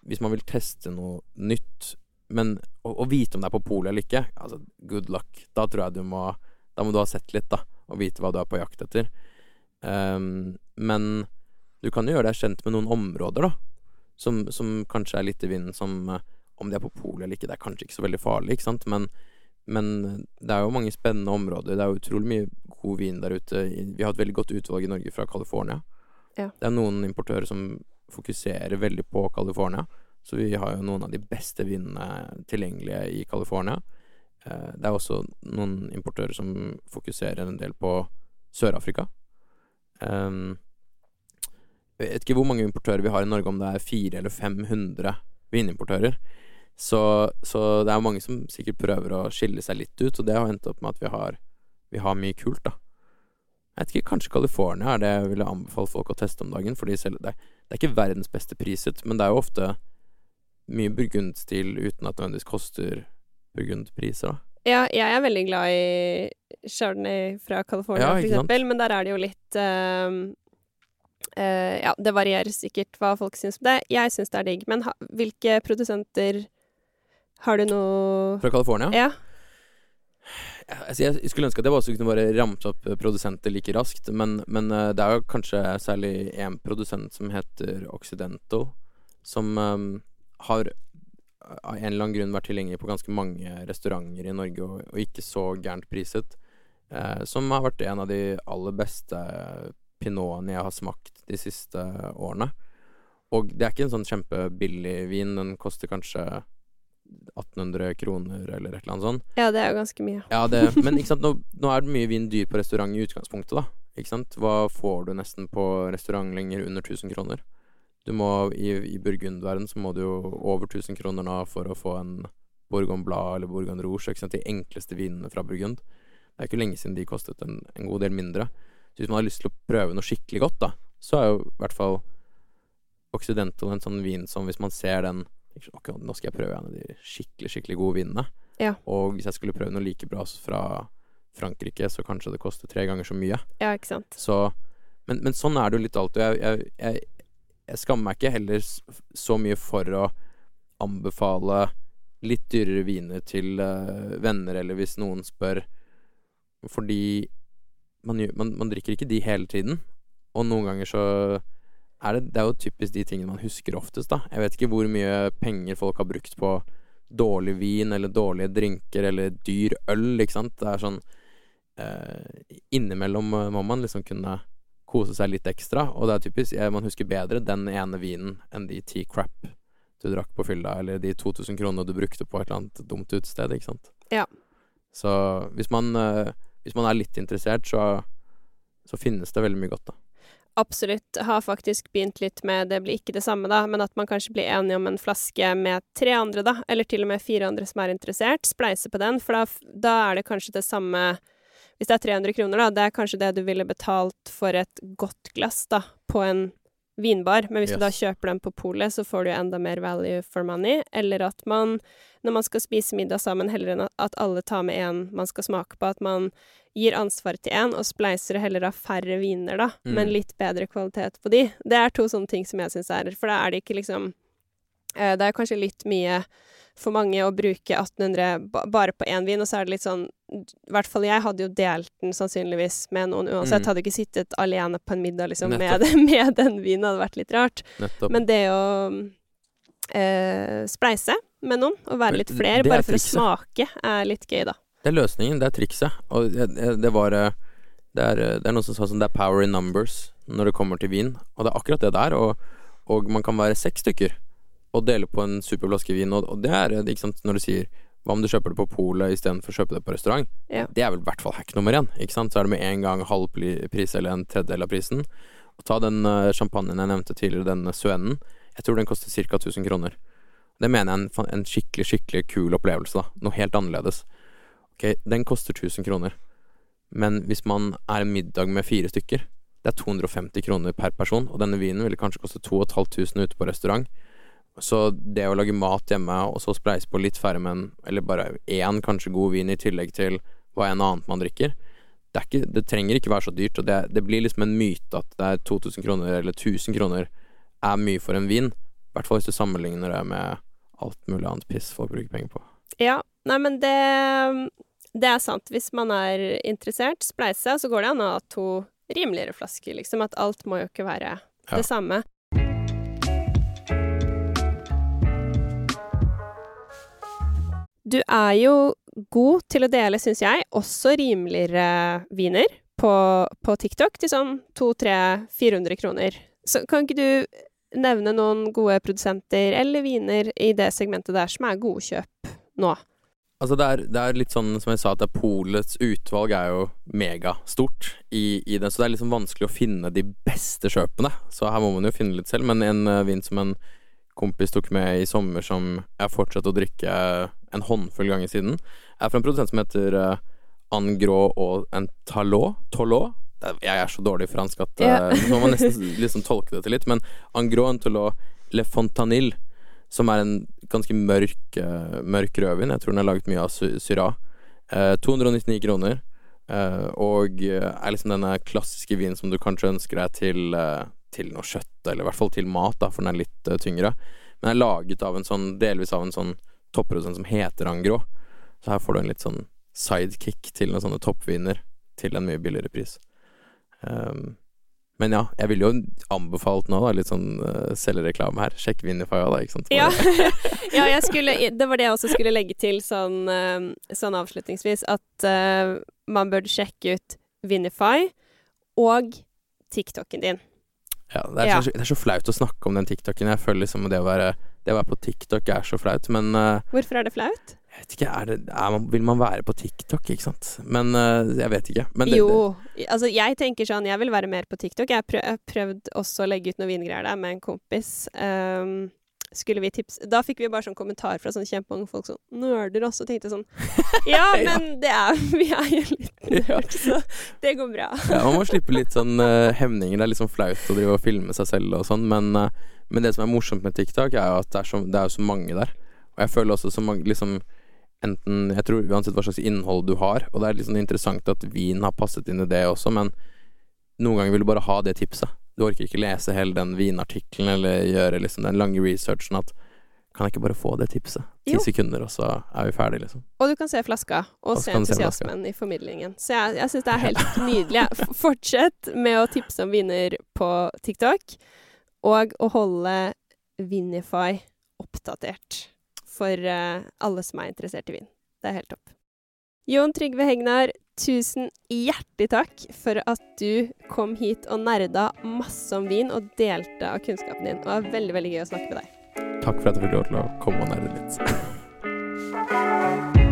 Hvis man vil teste noe nytt, men å, vite om det er på polet eller ikke, altså good luck. Da tror jeg du må Da må du ha sett litt, da, og vite hva du er på jakt etter. Um, men du kan jo gjøre deg kjent med noen områder, da, som, som kanskje er litt i vinden, som eh, om de er på polet eller ikke, det er kanskje ikke så veldig farlig, ikke sant, men men det er jo mange spennende områder. Det er jo utrolig mye god vin der ute. Vi har et veldig godt utvalg i Norge fra California. Ja. Det er noen importører som fokuserer veldig på California. Så vi har jo noen av de beste vinene tilgjengelige i California. Eh, Det er også noen importører som fokuserer en del på Sør-Afrika. Um, jeg vet ikke hvor mange importører vi har i Norge, om det er 400 eller 500 vinimportører. Så, så det er mange som sikkert prøver å skille seg litt ut, og det har endt opp med at vi har, vi har mye kult, da. Jeg vet ikke, kanskje California er det jeg ville anbefale folk å teste om dagen, fordi selv, det, det er ikke verdens beste priset, men det er jo ofte mye burgundstil uten at det nødvendigvis koster burgundpriser, da. Ja, jeg er veldig glad i Chardonnay fra California, Ja, for eksempel, sant? men der er det jo litt ehm, uh, Ja, det varierer sikkert hva folk syns om det. Jeg syns det er digg, men ha, hvilke produsenter har du noe Fra California? Ja. Altså jeg skulle ønske at jeg også kunne bare ramse opp eh, produsenter like raskt, men, men eh, det er jo kanskje særlig én produsent som heter Occidento, som um, har av en eller annen grunn vært tilgjengelig på ganske mange restauranter i Norge, og, og ikke så gærent priset. eh, som har vært en av de aller beste pinotene jeg har smakt de siste årene. Og det er ikke en sånn kjempebillig vin, den koster kanskje 1800 kroner eller et eller annet sånt. ja, det er jo ganske mye. Ja, det, men ikke sant, nå, nå er det mye vin dyr på restaurant i utgangspunktet, da. Ikke sant? Hva får du nesten på restaurant lenger under 1000 kroner? Du må, I, i burgundverden så må du jo over 1000 kroner nå for å få en Bourgogne Blad eller Bourgogne Rouge, ikke sant? de enkleste vinene fra Burgund. Det er ikke lenge siden de kostet en, en god del mindre. Så hvis man har lyst til å prøve noe skikkelig godt, da, så er jo i hvert fall Occidental en sånn vin som hvis man ser den Ok, nå skal jeg prøve en av de skikkelig, skikkelig gode vinene. Ja. Og hvis jeg skulle prøve noe like bra fra Frankrike, så kanskje det koster tre ganger så mye. Ja, ikke sant. Så, men, men sånn er det jo litt alltid. Jeg, jeg, jeg, jeg skammer meg ikke heller så mye for å anbefale litt dyrere viner til uh, venner, eller hvis noen spør. Fordi man, man, man, drikker ikke de hele tiden. Og noen ganger så er det Det er jo typisk de tingene man husker oftest, da. Jeg vet ikke hvor mye penger folk har brukt på dårlig vin eller dårlige drinker eller dyr øl, ikke sant. Det er sånn eh, Innimellom må man liksom kunne kose seg litt ekstra, og det er typisk Man husker bedre den ene vinen enn de ti crap du drakk på fylla, eller de 2000 kronene du brukte på et eller annet dumt utested, ikke sant. Ja. Så hvis man, eh, hvis man er litt interessert, så, så finnes det veldig mye godt, da. Absolutt. Har faktisk begynt litt med Det blir ikke det samme, da, men at man kanskje blir enige om en flaske med tre andre, da, eller til og med fire andre som er interessert. Spleise på den, for da, da er det kanskje det samme Hvis det er 300 kroner, da, det er kanskje det du ville betalt for et godt glass, da, på en vinbar. Men hvis yes. du da kjøper den på polet, så får du enda mer value for money. Eller at man, når man skal spise middag sammen, heller enn at alle tar med én man skal smake på, at man gir ansvaret til én, og spleiser heller av færre viner, da, mm. men litt bedre kvalitet på de. Det er to sånne ting som jeg syns er For da er det ikke liksom eh, Det er kanskje litt mye for mange å bruke 1800 bare på én vin, og så er det litt sånn I hvert fall jeg hadde jo delt den sannsynligvis med noen uansett. Mm. Hadde ikke sittet alene på en middag liksom med, med, den vinen, hadde vært litt rart. Nettopp. Men det å eh, spleise med noen, og være litt flere, bare for å smake, er litt gøy, da. Det er løsningen, det er trikset. Og det var eh, det er, eh, det er noen som sa sånn Det er power in numbers når det kommer til vin. Og det er akkurat det der. Og, og man kan være seks stykker og dele på en superflaske vin. Og, og, det er eh, ikke sant, når du sier hva om du kjøper det på polet istedenfor å kjøpe det på restaurant? Ja. Det er vel i hvert fall hack nummer én. Ikke sant? Så er det med en gang halv pris eller en tredjedel av prisen. Og ta den uh, champagnen jeg nevnte tidligere, den Suennen. Jeg tror den koster ca. 1000 kroner. Det mener jeg er en, en skikkelig, skikkelig kul opplevelse, da. Noe helt annerledes. Ok, den koster 1000 kroner. Men hvis man er en middag med fire stykker, det er 250 kroner per person, og denne vinen ville kanskje koste 2500 ute på restaurant. Så det å lage mat hjemme, og så spleise på litt færre, men Eller bare én kanskje god vin i tillegg til hva enn annet man drikker det, ikke, det, trenger ikke være så dyrt, og det, det, blir liksom en myte at det er 2000 kroner eller 1000 kroner er mye for en vin. I hvert fall hvis du sammenligner det med alt mulig annet piss folk bruker penger på. Ja, nei, men det det er sant. Hvis man er interessert, spleise, så går det an å ha to rimeligere flasker, liksom. At alt må jo ikke være ja. det samme. Du er jo god til å dele, syns jeg, også rimeligere viner på, på TikTok til sånn 200-400 kroner. Så kan ikke du nevne noen gode produsenter eller viner i det segmentet der som er gode kjøp nå? Altså det er, det er, litt sånn som jeg sa, at Polets utvalg er jo megastort i, i den, så det er liksom vanskelig å finne de beste kjøpene. Så her må man jo finne litt selv. Men en uh, vin som en kompis tok med i sommer, som jeg fortsatte å drikke en håndfull ganger siden, er fra en produsent som heter uh, Angro og en Talot. Tolot. Jeg er så dårlig i fransk at yeah. så må man nesten liksom tolke det til litt. Men Angro en Tolot Le Fontanille som er en ganske mørk, uh, mørk rødvin. Jeg tror den er laget mye av Syrah. Uh, 299 kroner. Og er liksom denne klassiske vinen som du kanskje ønsker deg til, til noe kjøtt, eller i hvert fall til mat, da, for den er litt tyngre. Men er laget av en sånn, delvis av en sånn topprodusent som heter Angro. Så her får du en litt sånn sidekick til noen sånne toppviner til en mye billigere pris. Um, men ja, jeg ville jo anbefalt nå, da, litt sånn uh, selgereklame her. Sjekk Vinify da, ikke sant. Ja. ja, jeg skulle Det var det jeg også skulle legge til sånn, uh, sånn avslutningsvis, at uh, man burde sjekke ut Vinify og TikToken din. Ja, det er, ja. Så, det er, Så, flaut å snakke om den TikToken. Jeg føler liksom det å være, det å være på TikTok er så flaut, men Hvorfor er det flaut? Jeg vet ikke, er det, er man, Vil man være på TikTok, ikke sant? Men uh, jeg vet ikke. Det, jo, altså jeg tenker sånn Jeg vil være mer på TikTok. Jeg har prøvd også å legge ut noen vingreier der med en kompis. Um, skulle vi tipse Da fikk vi bare sånn kommentar fra sånn kjempemange folk sånn Nerder også. Tenkte jeg sånn Ja, men det er Vi er jo litt nerd, så det går bra. Ja, man må slippe litt sånn uh, hemninger. Det er litt sånn flaut å drive og filme seg selv og sånn, men, uh, men det som er morsomt med TikTok, er jo at det er, så, det er jo så mange der. Og jeg føler også så mange liksom Enten Jeg tror uansett hva slags innhold du har, og det er litt sånn interessant at vin har passet inn i det også, men noen ganger vil du bare ha det tipset. Du orker ikke lese hele den vinartikkelen eller gjøre liksom den lange researchen at kan jeg ikke bare få det tipset? Ti sekunder, og så er vi ferdige, liksom. Og du kan se flaska, og Og se kan se entusiasmen i formidlingen. Så jeg, jeg syns det er helt nydelig. Fortsett med å tipse om viner på TikTok, og å holde Vinify oppdatert for uh, alle som er interessert i vin. Det er helt topp. Jon Trygve Hegnar, Tusen hjertelig takk for at du kom hit og nerda masse om vin og delte av kunnskapen din. Det var veldig veldig gøy å snakke med deg. Takk for at jeg fikk lov til å komme og nerde litt.